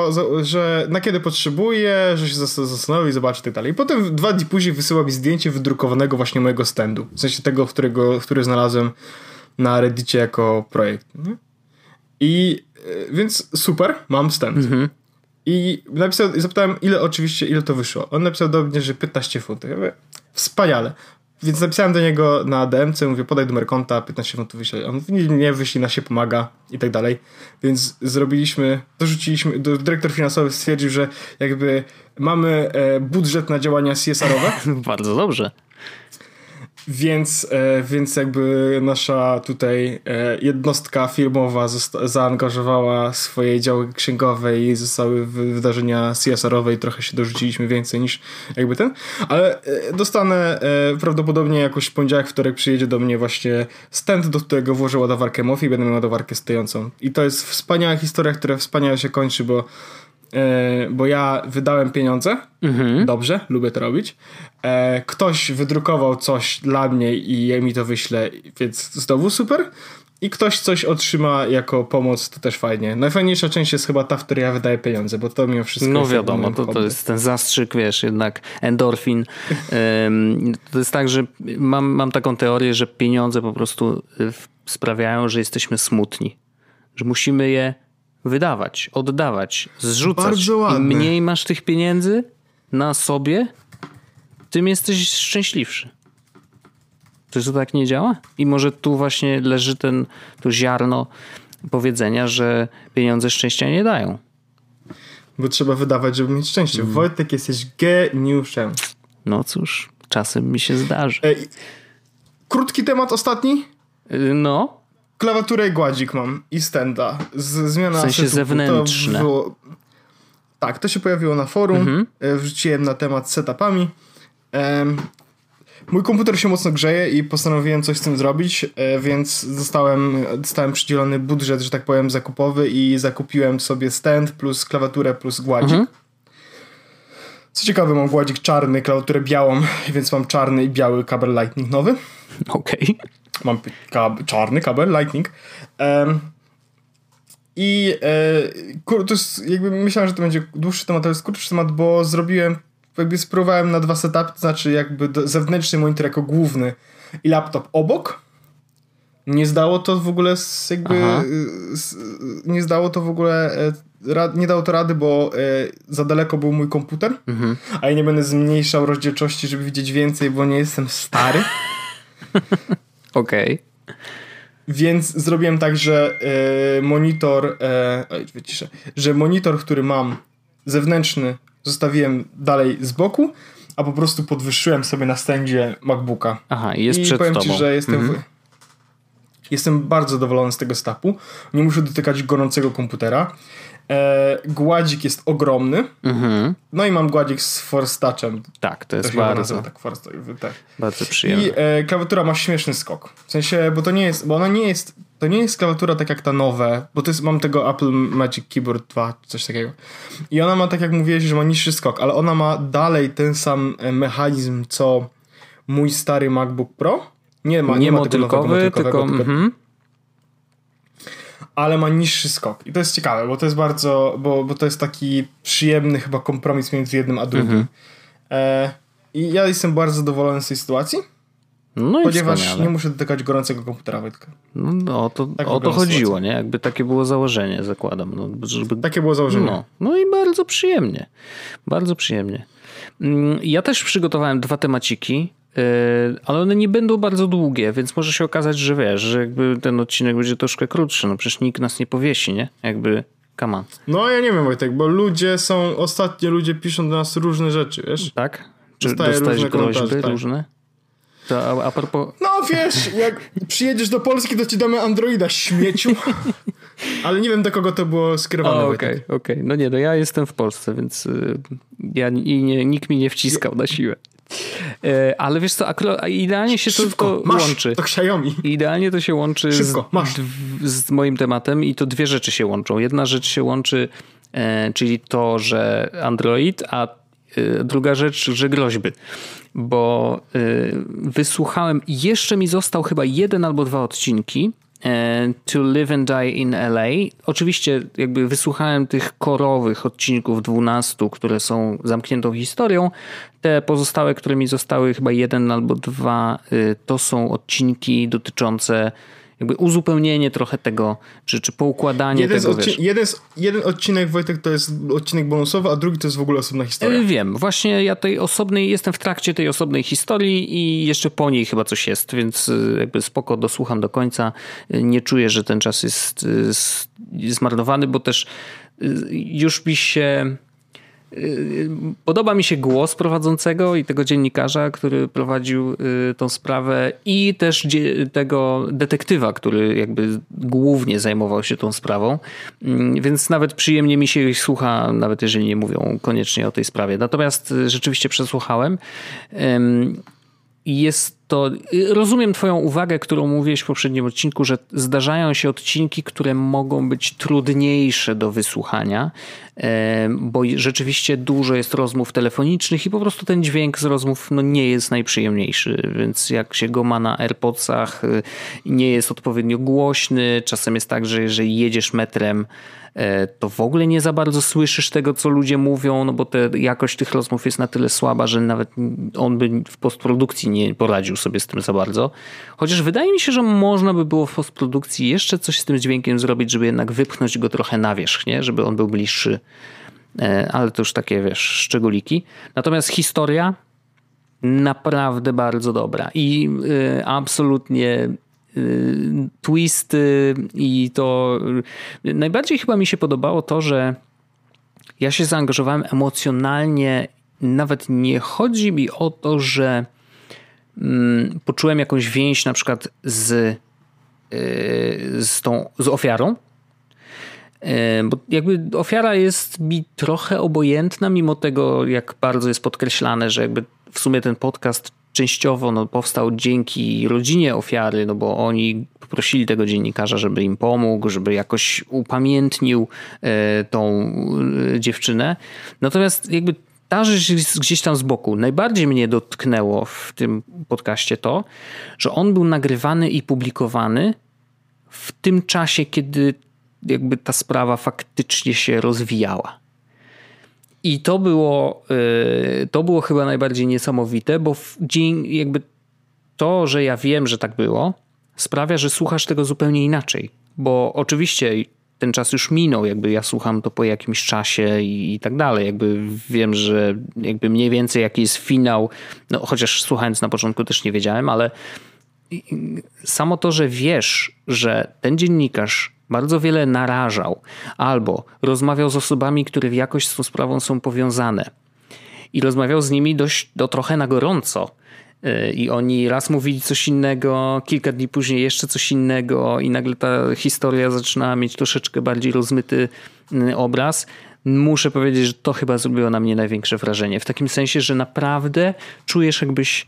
że na kiedy potrzebuje, że się zastanowi, zobaczy i tak dalej. I potem dwa dni później wysyła mi zdjęcie wydrukowanego właśnie mojego standu. W sensie tego, którego, który znalazłem na Reddicie jako projekt. I e, więc super, mam stand. Mhm. I napisał, zapytałem, ile oczywiście, ile to wyszło. On napisał do mnie, że 15 funtów. Ja mówię, wspaniale. Więc napisałem do niego na DMC, mówię, podaj numer konta, 15 funtów wyślij. On mówi, nie, wyślij, na się pomaga i tak dalej. Więc zrobiliśmy, dorzuciliśmy, dyrektor finansowy stwierdził, że jakby mamy e, budżet na działania CSR-owe. Bardzo dobrze. Więc, e, więc jakby nasza tutaj e, jednostka firmowa zaangażowała swoje działy księgowe i zostały wydarzenia CSR-owe i trochę się dorzuciliśmy więcej niż jakby ten. Ale e, dostanę prawdopodobnie jakoś w poniedziałek, wtorek przyjedzie do mnie właśnie stent, do którego włożę ładowarkę MOFI i będę miał ładowarkę stojącą. I to jest wspaniała historia, która wspaniale się kończy, bo bo ja wydałem pieniądze, mhm. dobrze, lubię to robić. E, ktoś wydrukował coś dla mnie i ja mi to wyślę, więc znowu super. I ktoś coś otrzyma jako pomoc, to też fajnie. Najfajniejsza część jest chyba ta, w której ja wydaję pieniądze, bo to mimo wszystko. No wiadomo, to, to jest ten zastrzyk, wiesz, jednak endorfin. to jest tak, że mam, mam taką teorię, że pieniądze po prostu y, sprawiają, że jesteśmy smutni. Że musimy je wydawać, oddawać, zrzucać. Bardzo ładne. Im mniej masz tych pieniędzy na sobie, tym jesteś szczęśliwszy. Czy to tak nie działa? I może tu właśnie leży ten, to ziarno powiedzenia, że pieniądze szczęścia nie dają. Bo trzeba wydawać, żeby mieć szczęście. Mm. Wojtek, jesteś geniuszem. No cóż, czasem mi się zdarzy. Ej, krótki temat ostatni? Y, no klawiaturę i gładzik mam i stenda. Z, zmiana w sensie zewnętrzne. To było, tak, to się pojawiło na forum. Mhm. E, wrzuciłem na temat setupami. Um, mój komputer się mocno grzeje i postanowiłem coś z tym zrobić, e, więc zostałem, dostałem przydzielony budżet, że tak powiem, zakupowy i zakupiłem sobie stand plus klawiaturę plus gładzik. Mhm. Co ciekawe, mam gładzik czarny, klawiaturę białą, więc mam czarny i biały kabel Lightning nowy. Okej. Okay. Mam kab czarny kabel Lightning. Um, I e, to jest jakby myślałem, że to będzie dłuższy temat, ale jest krótszy temat, bo zrobiłem jakby spróbowałem na dwa setupy, to znaczy jakby zewnętrzny monitor jako główny i laptop obok. Nie zdało to w ogóle z jakby z, nie zdało to w ogóle nie dało to rady, bo za daleko był mój komputer, mhm. a ja nie będę zmniejszał rozdzielczości, żeby widzieć więcej, bo nie jestem stary. Okej. Okay. Więc zrobiłem tak, że e, monitor, e, oj, wyciszę, że monitor, który mam zewnętrzny, zostawiłem dalej z boku, a po prostu podwyższyłem sobie na stędzie MacBooka. Aha, jest I przed powiem tobą. ci, że jestem, mhm. w, jestem bardzo zadowolony z tego stapu. Nie muszę dotykać gorącego komputera. E, gładzik jest ogromny. Mhm. No i mam gładzik z Force Touchem. Tak, to jest to bardzo, tak, tak. bardzo przyjemne. I e, klawiatura ma śmieszny skok. W sensie, bo to nie jest, bo ona nie jest, to nie jest klawiatura tak jak ta nowe, bo to jest, mam tego Apple Magic Keyboard 2, coś takiego. I ona ma, tak jak mówiłeś, że ma niższy skok, ale ona ma dalej ten sam e, mechanizm, co mój stary MacBook Pro. Nie ma, nie, nie ma motylkowego, tylko, tylko mm -hmm ale ma niższy skok. I to jest ciekawe, bo to jest bardzo, bo, bo to jest taki przyjemny chyba kompromis między jednym a drugim. Mhm. E, I ja jestem bardzo zadowolony z tej sytuacji. No ponieważ wspaniale. nie muszę dotykać gorącego komputera Wojtka. No, no to, tak o to chodziło, sytuacja. nie? Jakby takie było założenie, zakładam. No, żeby... Takie było założenie. No, no i bardzo przyjemnie. Bardzo przyjemnie. Mm, ja też przygotowałem dwa temaciki. Yy, ale one nie będą bardzo długie, więc może się okazać, że wiesz, że jakby ten odcinek będzie troszkę krótszy. No przecież nikt nas nie powiesi, nie? Jakby, come on. No ja nie wiem Wojtek, bo ludzie są, ostatnio ludzie piszą do nas różne rzeczy, wiesz? Tak? Czy Dostaję dostajesz groźby tak. różne? To a, a propos... No wiesz, jak przyjedziesz do Polski, to ci damy Androida śmieciu. Ale nie wiem, do kogo to było skierowane. Okej, okej. Okay, okay. No nie, no ja jestem w Polsce, więc y, ja i nie, nikt mi nie wciskał na siłę. E, ale wiesz co, idealnie się Szybko, to, to masz, łączy. To Xiaomi. Idealnie to się łączy Szybko, z, z, moim tematem i to dwie rzeczy się łączą. Jedna rzecz się łączy, e, czyli to, że Android, a e, druga rzecz, że groźby. Bo wysłuchałem, jeszcze mi został chyba jeden albo dwa odcinki to Live and Die in LA. Oczywiście jakby wysłuchałem tych korowych odcinków 12, które są zamkniętą historią. Te pozostałe, które mi zostały, chyba jeden albo dwa, y, to są odcinki dotyczące jakby uzupełnienie trochę tego, czy, czy poukładanie jeden tego, odci- jeden, jeden odcinek, Wojtek, to jest odcinek bonusowy, a drugi to jest w ogóle osobna historia. E, wiem, właśnie ja tej osobnej, jestem w trakcie tej osobnej historii i jeszcze po niej chyba coś jest, więc e, jakby spoko dosłucham do końca. E, nie czuję, że ten czas jest zmarnowany, bo też już mi się Podoba mi się głos prowadzącego i tego dziennikarza, który prowadził y, tą sprawę, i też tego detektywa, który jakby głównie zajmował się tą sprawą. Mm, więc nawet przyjemnie mi się ich słucha, nawet jeżeli nie mówią koniecznie o tej sprawie. Natomiast rzeczywiście przesłuchałem. Jest to rozumiem Twoją uwagę, którą mówiłeś w poprzednim odcinku, że zdarzają się odcinki, które mogą być trudniejsze do wysłuchania, bo rzeczywiście dużo jest rozmów telefonicznych i po prostu ten dźwięk z rozmów no, nie jest najprzyjemniejszy, więc jak się go ma na AirPodsach, y, nie jest odpowiednio głośny. Czasem jest tak, że jeżeli jedziesz metrem, E, to w ogóle nie za bardzo słyszysz tego, co ludzie mówią, no bo te, jakość tych rozmów jest na tyle słaba, że nawet on by w postprodukcji nie poradził sobie z tym za bardzo. Chociaż wydaje mi się, że można by było w postprodukcji jeszcze coś z tym dźwiękiem zrobić, żeby jednak wypchnąć go trochę na wierzch, nie? żeby on był bliższy. E, ale to już takie, wiesz, szczególiki. Natomiast historia naprawdę bardzo dobra i y, absolutnie Y, twisty i to najbardziej chyba mi się podobało to, że ja się zaangażowałem emocjonalnie. Nawet nie chodzi mi o to, że poczułem jakąś więź na przykład z, y, z tą z ofiarą. Y, bo jakby ofiara jest mi trochę obojętna, mimo tego, jak bardzo jest podkreślane, że jakby w sumie ten podcast częściowo no, powstał dzięki rodzinie ofiary, no bo oni poprosili tego dziennikarza, żeby im pomógł, żeby jakoś upamiętnił e, tą dziewczynę. Natomiast jakby jest gdzieś tam z boku. Najbardziej mnie dotknęło w tym podcaście to, że on był nagrywany i publikowany w tym czasie, kiedy jakby ta sprawa faktycznie się rozwijała. I to było, y, to było chyba najbardziej niesamowite, bo dzień, jakby to, że ja wiem, że tak było, sprawia, że słuchasz tego zupełnie inaczej. Bo oczywiście ten czas już minął, jakby ja słucham to po jakimś czasie i, i, tak dalej. Jakby wiem, że jakby mniej więcej jaki jest finał, no chociaż słuchając na początku też nie wiedziałem, ale samo to, że wiesz, że ten dziennikarz bardzo wiele narażał albo rozmawiał z osobami, które w jakoś z tą sprawą są powiązane i rozmawiał z nimi dość do trochę na gorąco. Y, I oni raz mówili coś innego, kilka dni później jeszcze coś innego, i nagle ta historia zaczynała mieć troszeczkę bardziej rozmyty y, obraz. Muszę powiedzieć, że to chyba zrobiło na mnie największe wrażenie. W takim sensie, że naprawdę czujesz, jakbyś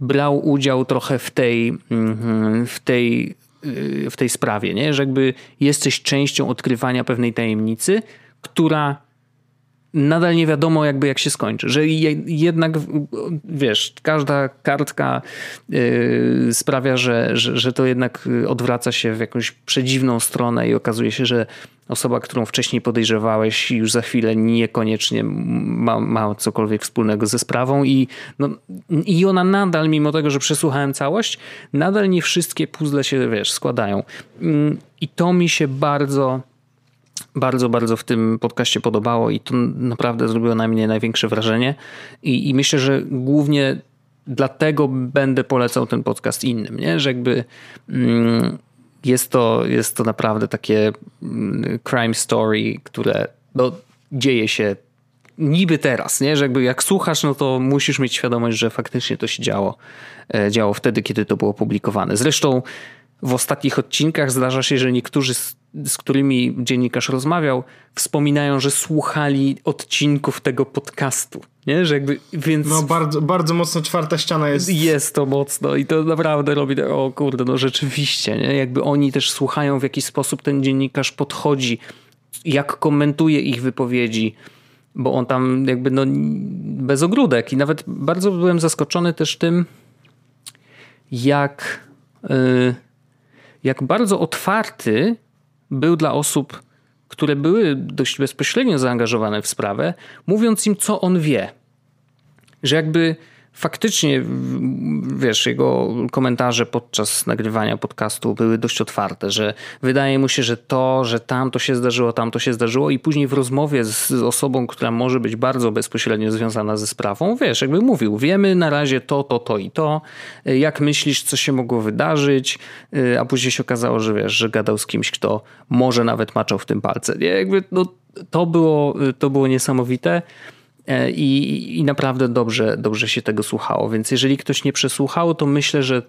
brał udział trochę w tej, mm, w tej, y, w tej sprawie, nie? że jakby jesteś częścią odkrywania pewnej tajemnicy, która nadal nie wiadomo jakby jak się skończy, że jednak wiesz, każda kartka yy, sprawia, że, że, że to jednak odwraca się w jakąś przedziwną stronę i okazuje się, że osoba, którą wcześniej podejrzewałeś już za chwilę niekoniecznie ma, ma cokolwiek wspólnego ze sprawą i, no, i ona nadal, mimo tego, że przesłuchałem całość, nadal nie wszystkie puzzle się, wiesz, składają. Mm, I to mi się bardzo bardzo, bardzo w tym podcaście podobało i to naprawdę zrobiło na mnie największe wrażenie. I, i myślę, że głównie dlatego będę polecał ten podcast innym, nie? że jakby mm, jest, to, jest to naprawdę takie mm, crime story, które no, dzieje się niby teraz, nie? że jakby jak słuchasz, no to musisz mieć świadomość, że faktycznie to się działo, e, działo wtedy, kiedy to było publikowane. Zresztą w ostatnich odcinkach zdarza się, że niektórzy z, z, którymi dziennikarz rozmawiał, wspominają, że słuchali odcinków tego podcastu. Nie? Że jakby, więc... No bardzo, bardzo mocno czwarta ściana jest. Jest to mocno i to naprawdę robi, o kurde, no rzeczywiście, nie? jakby oni też słuchają w jakiś sposób ten dziennikarz podchodzi, jak komentuje ich wypowiedzi, bo on tam jakby no bez ogródek i nawet bardzo byłem zaskoczony też tym, jak... Yy, jak bardzo otwarty był dla osób, które były dość bezpośrednio zaangażowane w sprawę, mówiąc im, co on wie. Że jakby faktycznie, wiesz, jego komentarze podczas nagrywania podcastu były dość otwarte, że wydaje mu się, że to, że tam to się zdarzyło, tam to się zdarzyło i później w rozmowie z osobą, która może być bardzo bezpośrednio związana ze sprawą, wiesz, jakby mówił, wiemy na razie to, to, to i to, jak myślisz, co się mogło wydarzyć, a później się okazało, że wiesz, że gadał z kimś, kto może nawet maczał w tym palce. Nie? Jakby no, to było, to było niesamowite. E, I, I naprawdę dobrze, dobrze się tego słuchało. Więc jeżeli ktoś nie przesłuchał, to myślę, że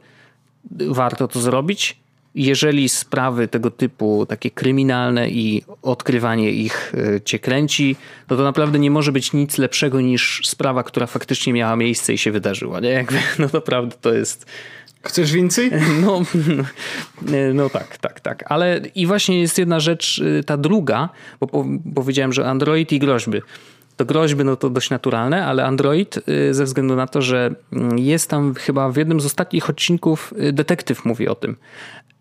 warto to zrobić. Jeżeli sprawy tego typu, takie kryminalne i odkrywanie ich e, cię kręci, no to naprawdę nie może być nic lepszego niż sprawa, która faktycznie miała miejsce i się wydarzyła. Nie? Jakby, no naprawdę to jest. Chcesz więcej? No, no tak, tak, tak. Ale i właśnie jest jedna rzecz, e, ta druga, bo powiedziałem, że Android i groźby to groźby no to dość naturalne, ale Android y, ze względu na to, że mm, jest tam chyba w jednym z ostatnich odcinków y, detektyw mówi o tym,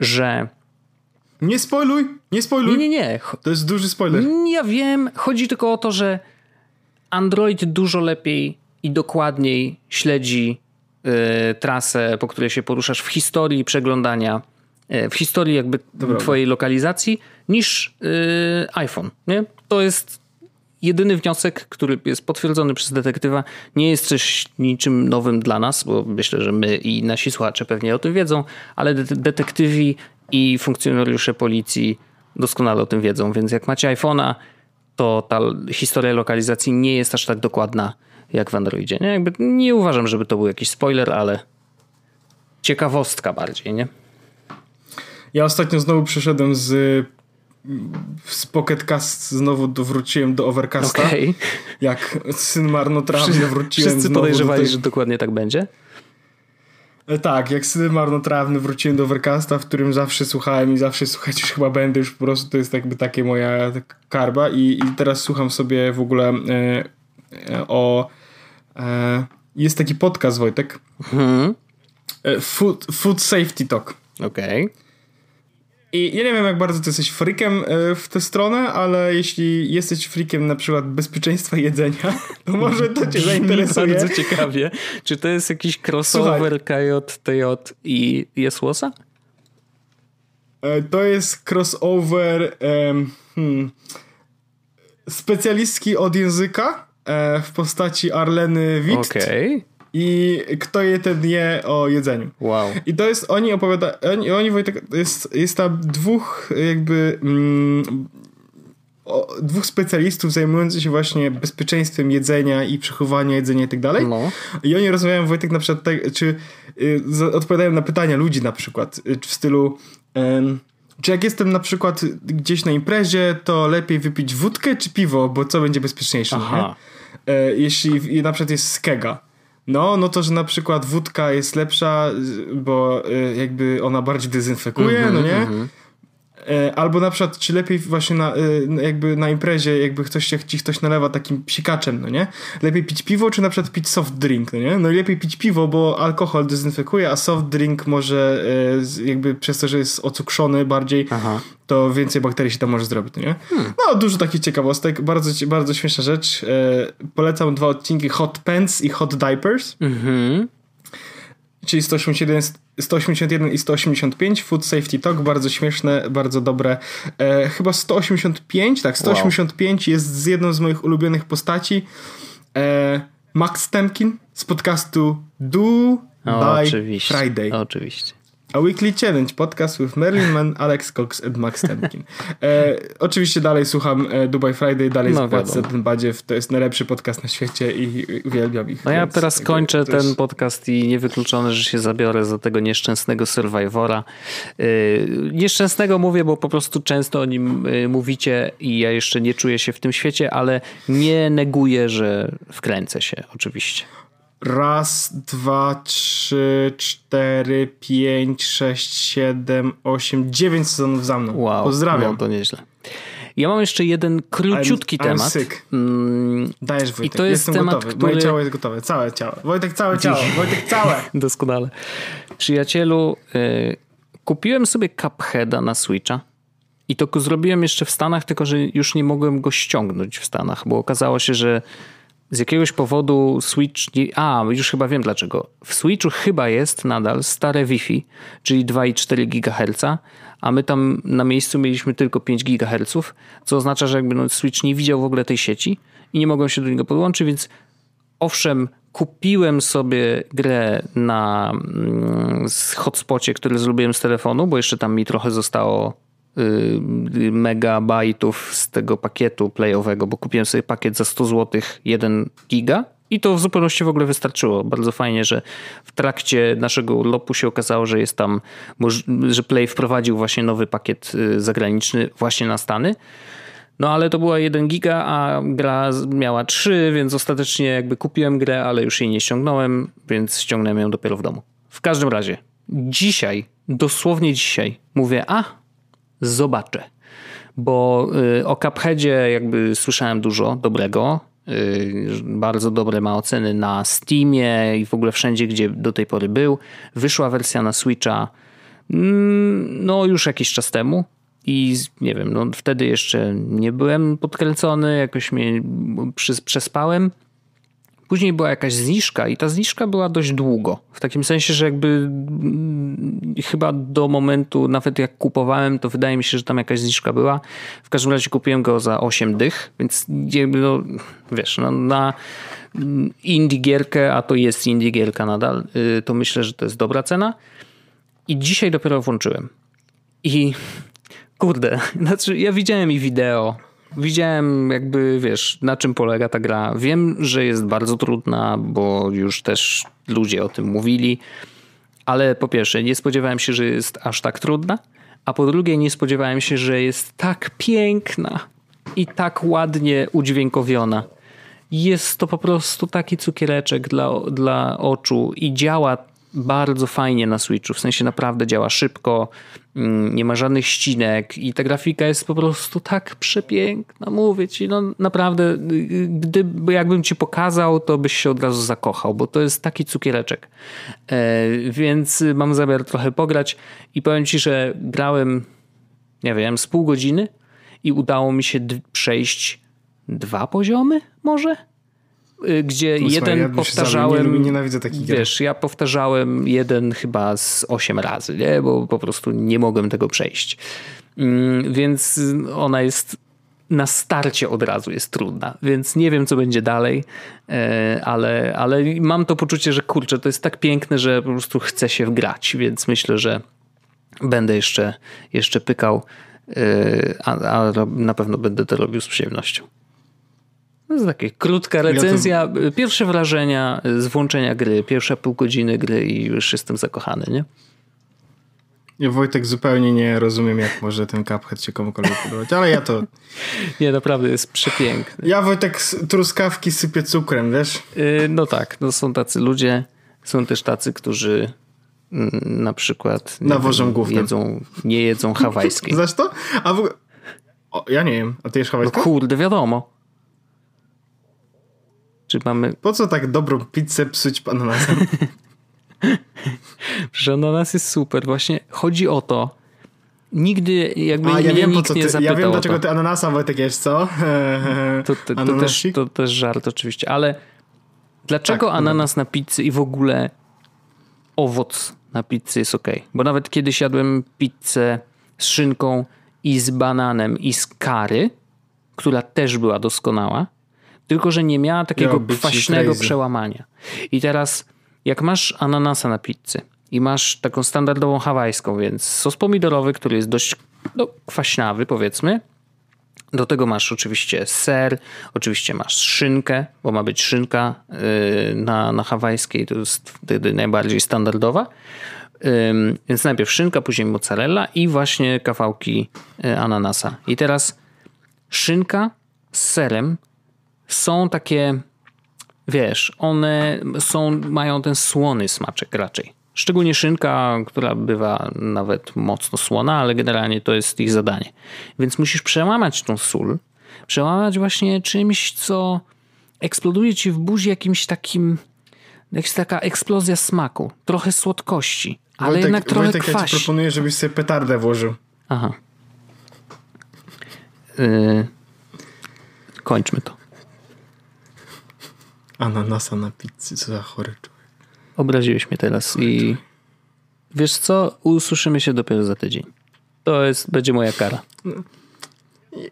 że nie spoiluj, nie spoiluj. Nie, nie, nie. To jest duży spoiler. Ja wiem, chodzi tylko o to, że Android dużo lepiej i dokładniej śledzi y, trasę, po której się poruszasz w historii przeglądania, y, w historii jakby Dobra. twojej lokalizacji niż y, iPhone, nie? To jest jedyny wniosek, który jest potwierdzony przez detektywa, nie jest coś niczym nowym dla nas, bo myślę, że my i nasi słuchacze pewnie o tym wiedzą, ale detektywi i funkcjonariusze policji doskonale o tym wiedzą, więc jak macie iPhone'a, to ta historia lokalizacji nie jest aż tak dokładna jak w Androidzie. Nie, Jakby nie uważam, żeby to był jakiś spoiler, ale ciekawostka bardziej, nie? Ja ostatnio znowu przeszedłem z z Pocketcast znowu wróciłem do Overcasta. Okay. Jak syn marnotrawny wróciłem Wszyscy znowu podejrzewali, tej... że dokładnie tak będzie? E, tak, jak syn marnotrawny wróciłem do Overcasta, w którym zawsze słuchałem i zawsze słuchać już chyba będę, już po prostu to jest jakby takie moja karba i, i teraz słucham sobie w ogóle e, e, o e, jest taki podcast Wojtek hmm. food, food Safety Talk. Okej. Okay. I ja nie wiem, jak bardzo ty jesteś freakiem e, w tę stronę, ale jeśli jesteś freakiem na przykład bezpieczeństwa jedzenia, to może to cię zainteresuje. Bardzo ciekawie. Czy to jest jakiś crossover KJTJ i Jesłosa? E, to jest crossover hmm, specjalistki od języka e, w postaci Arleny Witt. Okej. Okay i kto je ten je o jedzeniu. Wow. I to jest, oni opowiada, oni, oni Wojtek, jest, jest tam dwóch jakby mm, o, dwóch specjalistów zajmujących się właśnie bezpieczeństwem jedzenia i przechowania jedzenia i tak dalej. No. I oni rozmawiają Wojtek na przykład, tak, czy y, odpowiadają na pytania ludzi na przykład, y, w stylu y, czy jak jestem na przykład gdzieś na imprezie, to lepiej wypić wódkę czy piwo, bo co będzie bezpieczniejsze, Aha. E, jeśli na przykład jest skega no, no to, że na przykład wódka jest lepsza, bo y, jakby ona bardziej dezynfekuje, mm -hmm, no nie? Mm -hmm. Albo na przykład, czy lepiej właśnie na, y, jakby na imprezie, jakby ktoś ci ktoś nalewa takim psikaczem, no nie? Lepiej pić piwo, czy na przykład pić soft drink, no nie? No i lepiej pić piwo, bo alkohol dezynfekuje, a soft drink może jakby przez to, że jest ocukrzony bardziej, Aha to więcej bakterii się tam może zrobić, nie? Hmm. No, dużo takich ciekawostek, bardzo, bardzo śmieszna rzecz. E, polecam dwa odcinki Hot Pants i Hot Diapers. Mhm. Czyli 181, 181 i 185 Food Safety Talk, bardzo śmieszne, bardzo dobre. E, chyba 185, tak, 185 wow. jest z jedną z moich ulubionych postaci. E, Max Temkin z podcastu Do o, by oczywiście. Friday. Oczywiście. A Weekly Challenge, podcast with Merlin Mann, Alex Cox and Max Temkin. E, oczywiście dalej słucham e, Dubai Friday, dalej no, zapłacę ten badziew. To jest najlepszy podcast na świecie i uwielbiam ich. No ja teraz kończę ten podcast i niewykluczone, że się zabiorę za tego nieszczęsnego Survivora. E, nieszczęsnego mówię, bo po prostu często o nim e, mówicie i ja jeszcze nie czuję się w tym świecie, ale nie neguję, że wkręcę się oczywiście. Raz, dwa, trzy, cztery, pięć, sześć, siedem, osiem, dziewięć sezonów za mną. Wow, Pozdrawiam. No to nieźle. Ja mam jeszcze jeden króciutki I'm, I'm temat. Sick. Mm, Dajesz Wojtek, I to jest Jestem temat, gotowy. Który... Moje ciało jest gotowe, całe ciało. Wojtek, całe ciało. Wojtek, całe. Doskonale. Przyjacielu, y, kupiłem sobie Cupheada na Switcha. I to zrobiłem jeszcze w Stanach, tylko że już nie mogłem go ściągnąć w Stanach, bo okazało się, że z jakiegoś powodu Switch. A, już chyba wiem dlaczego. W Switchu chyba jest nadal stare Wi-Fi, czyli 2,4 GHz, a my tam na miejscu mieliśmy tylko 5 GHz, co oznacza, że jakby no Switch nie widział w ogóle tej sieci i nie mogłem się do niego podłączyć, więc owszem, kupiłem sobie grę na mm, hotspocie, który zrobiłem z telefonu, bo jeszcze tam mi trochę zostało megabajtów z tego pakietu playowego, bo kupiłem sobie pakiet za 100 zł 1 giga i to w zupełności w ogóle wystarczyło. Bardzo fajnie, że w trakcie naszego urlopu się okazało, że jest tam, że Play wprowadził właśnie nowy pakiet y, zagraniczny właśnie na Stany. No ale to była 1 giga, a gra miała 3, więc ostatecznie jakby kupiłem grę, ale już jej nie ściągnąłem, więc ściągnąłem ją dopiero w domu. W każdym razie, dzisiaj, dosłownie dzisiaj, mówię, a zobaczę. Bo y, o Cupheadzie jakby słyszałem dużo dobrego. Y, bardzo dobre ma oceny na Steamie i w ogóle wszędzie, gdzie do tej pory był. Wyszła wersja na Switcha mm, no już jakiś czas temu. I nie wiem, no wtedy jeszcze nie byłem podkręcony, jakoś mnie przespałem. Później była jakaś zniżka i ta zniżka była dość długo. W takim sensie, że jakby mm, chyba do momentu, nawet jak kupowałem, to wydaje mi się, że tam jakaś zniżka była. W każdym razie kupiłem go za 8 dych, więc no, wiesz, no, na indie gierkę, a to jest indie gierka nadal, y, to myślę, że to jest dobra cena. I dzisiaj dopiero włączyłem. I kurde, znaczy ja widziałem i wideo, widziałem jakby, wiesz, na czym polega ta gra. Wiem, że jest bardzo trudna, bo już też ludzie o tym mówili, ale po pierwsze nie spodziewałem się, że jest aż tak trudna, a po drugie nie spodziewałem się, że jest tak piękna i tak ładnie udźwiękowiona. Jest to po prostu taki cukiereczek dla, dla oczu i działa bardzo fajnie na Switchu, w sensie naprawdę działa szybko, nie ma żadnych ścinek i ta grafika jest po prostu tak przepiękna, mówię ci, no naprawdę, gdyby jakbym ci pokazał, to byś się od razu zakochał, bo to jest taki cukiereczek. E, więc mam zamiar trochę pograć i powiem ci, że grałem nie wiem, z pół godziny i udało mi się przejść dwa poziomy może? Y, gdzie jeden ja powtarzałem. Nie, nienawidzę takich Wiesz, ja powtarzałem jeden chyba z osiem razy, nie? bo po prostu nie mogłem tego przejść. Mm, więc ona jest na starcie od razu jest trudna, więc nie wiem, co będzie dalej, e, ale, ale mam to poczucie, że kurczę, to jest tak piękne, że po prostu chce się wgrać, więc myślę, że będę jeszcze, jeszcze pykał, e, a, a na pewno będę to robił z przyjemnością. To jest taka krótka recenzja, ja to... pierwsze wrażenia z włączenia gry, pierwsze pół godziny gry i już jestem zakochany, nie? Ja Wojtek zupełnie nie rozumiem, jak może ten Cuphead się komukolwiek podobać, ale ja to... Nie, naprawdę jest przepiękny. Ja Wojtek truskawki sypię cukrem, wiesz? Yy, no tak, no są tacy ludzie, są też tacy, którzy mm, na przykład nawożą głównie. Jedzą, nie jedzą hawajskiej. Znasz to? A w. O, ja nie wiem, a ty jesz hawajską? No kurde, wiadomo. Czy mamy... Po co tak dobrą pizzę psuć ananasem? że nas jest super. Właśnie chodzi o to, nigdy jakby A, ja wiem, nikt nie ty, zapytał Ja wiem, dlaczego ty ananasa, Wojtek, jesz, co? to, to, to, też, to też żart oczywiście, ale dlaczego tak, ananas na pizzy i w ogóle owoc na pizzy jest ok? Bo nawet kiedyś jadłem pizzę z szynką i z bananem i z kary, która też była doskonała, tylko że nie miała takiego kwaśnego przełamania. I teraz jak masz ananasa na pizzy i masz taką standardową hawajską, więc sos pomidorowy, który jest dość no, kwaśnawy powiedzmy, do tego masz oczywiście ser, oczywiście masz szynkę, bo ma być szynka yy, na, na hawajskiej, to jest wtedy najbardziej standardowa. Więc najpierw szynka, później mozzarella i właśnie kawałki yy, ananasa. I teraz szynka z serem są takie wiesz, one są, mają ten słony smaczek raczej. Szczególnie szynka, która bywa nawet mocno słona, ale generalnie to jest ich zadanie. Więc musisz przełamać tą sól, przełamać właśnie czymś, co eksploduje ci w buzi jakimś takim, jakaś taka eksplozja smaku, trochę słodkości, ale Wojtek, jednak trochę Wojtek, kwaś. ja ci proponuję, żebyś sobie petardę włożył. Aha. Yy, kończmy to. Ananasa na pizzy, co za chory człowiek. Obraziłeś mnie teraz i wiesz co? Usłyszymy się dopiero za tydzień. To jest, będzie moja kara.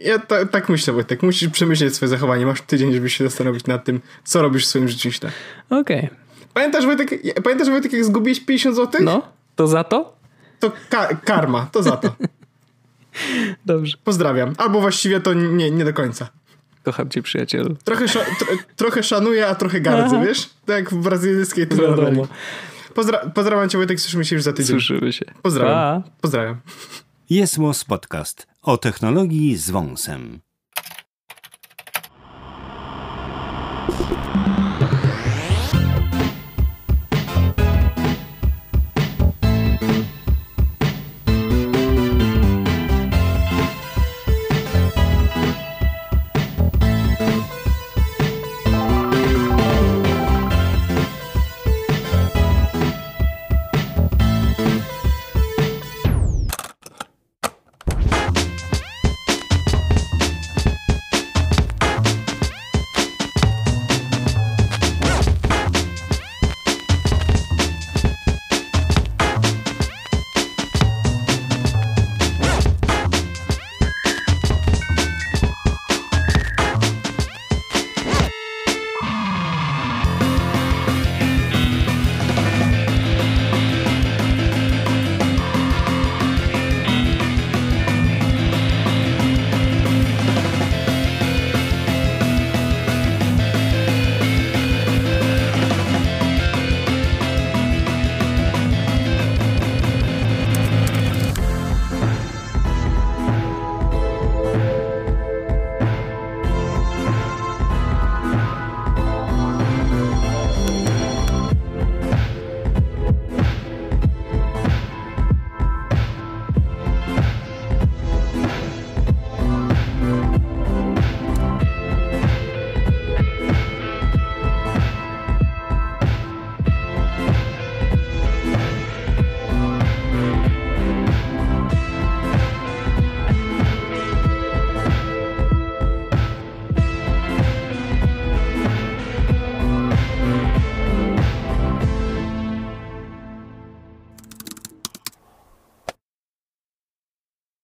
Ja ta, tak myślę, Wojtek. Musisz przemyśleć swoje zachowanie. Masz tydzień, żeby się zastanowić nad tym, co robisz w swoim życiu źle. Okej. Okay. Pamiętasz, Wojtek, pamiętasz, Wojtek, jak zgubiłeś 50 zł? No, to za to? To ka karma, to za to. Dobrze. Pozdrawiam. Albo właściwie to nie, nie do końca. Kocham cię, przyjacielu. Trochę, sza trochę szanuję, a trochę gardzę, Aha. wiesz? Tak jak w brazylijskiej telenoveli. Pozdra pozdrawiam cię, Wojtek, słyszymy się już za tydzień. Słyszymy się. Pozdrawiam. Pa. Pozdrawiam. Jest Podcast o technologii z wąsem.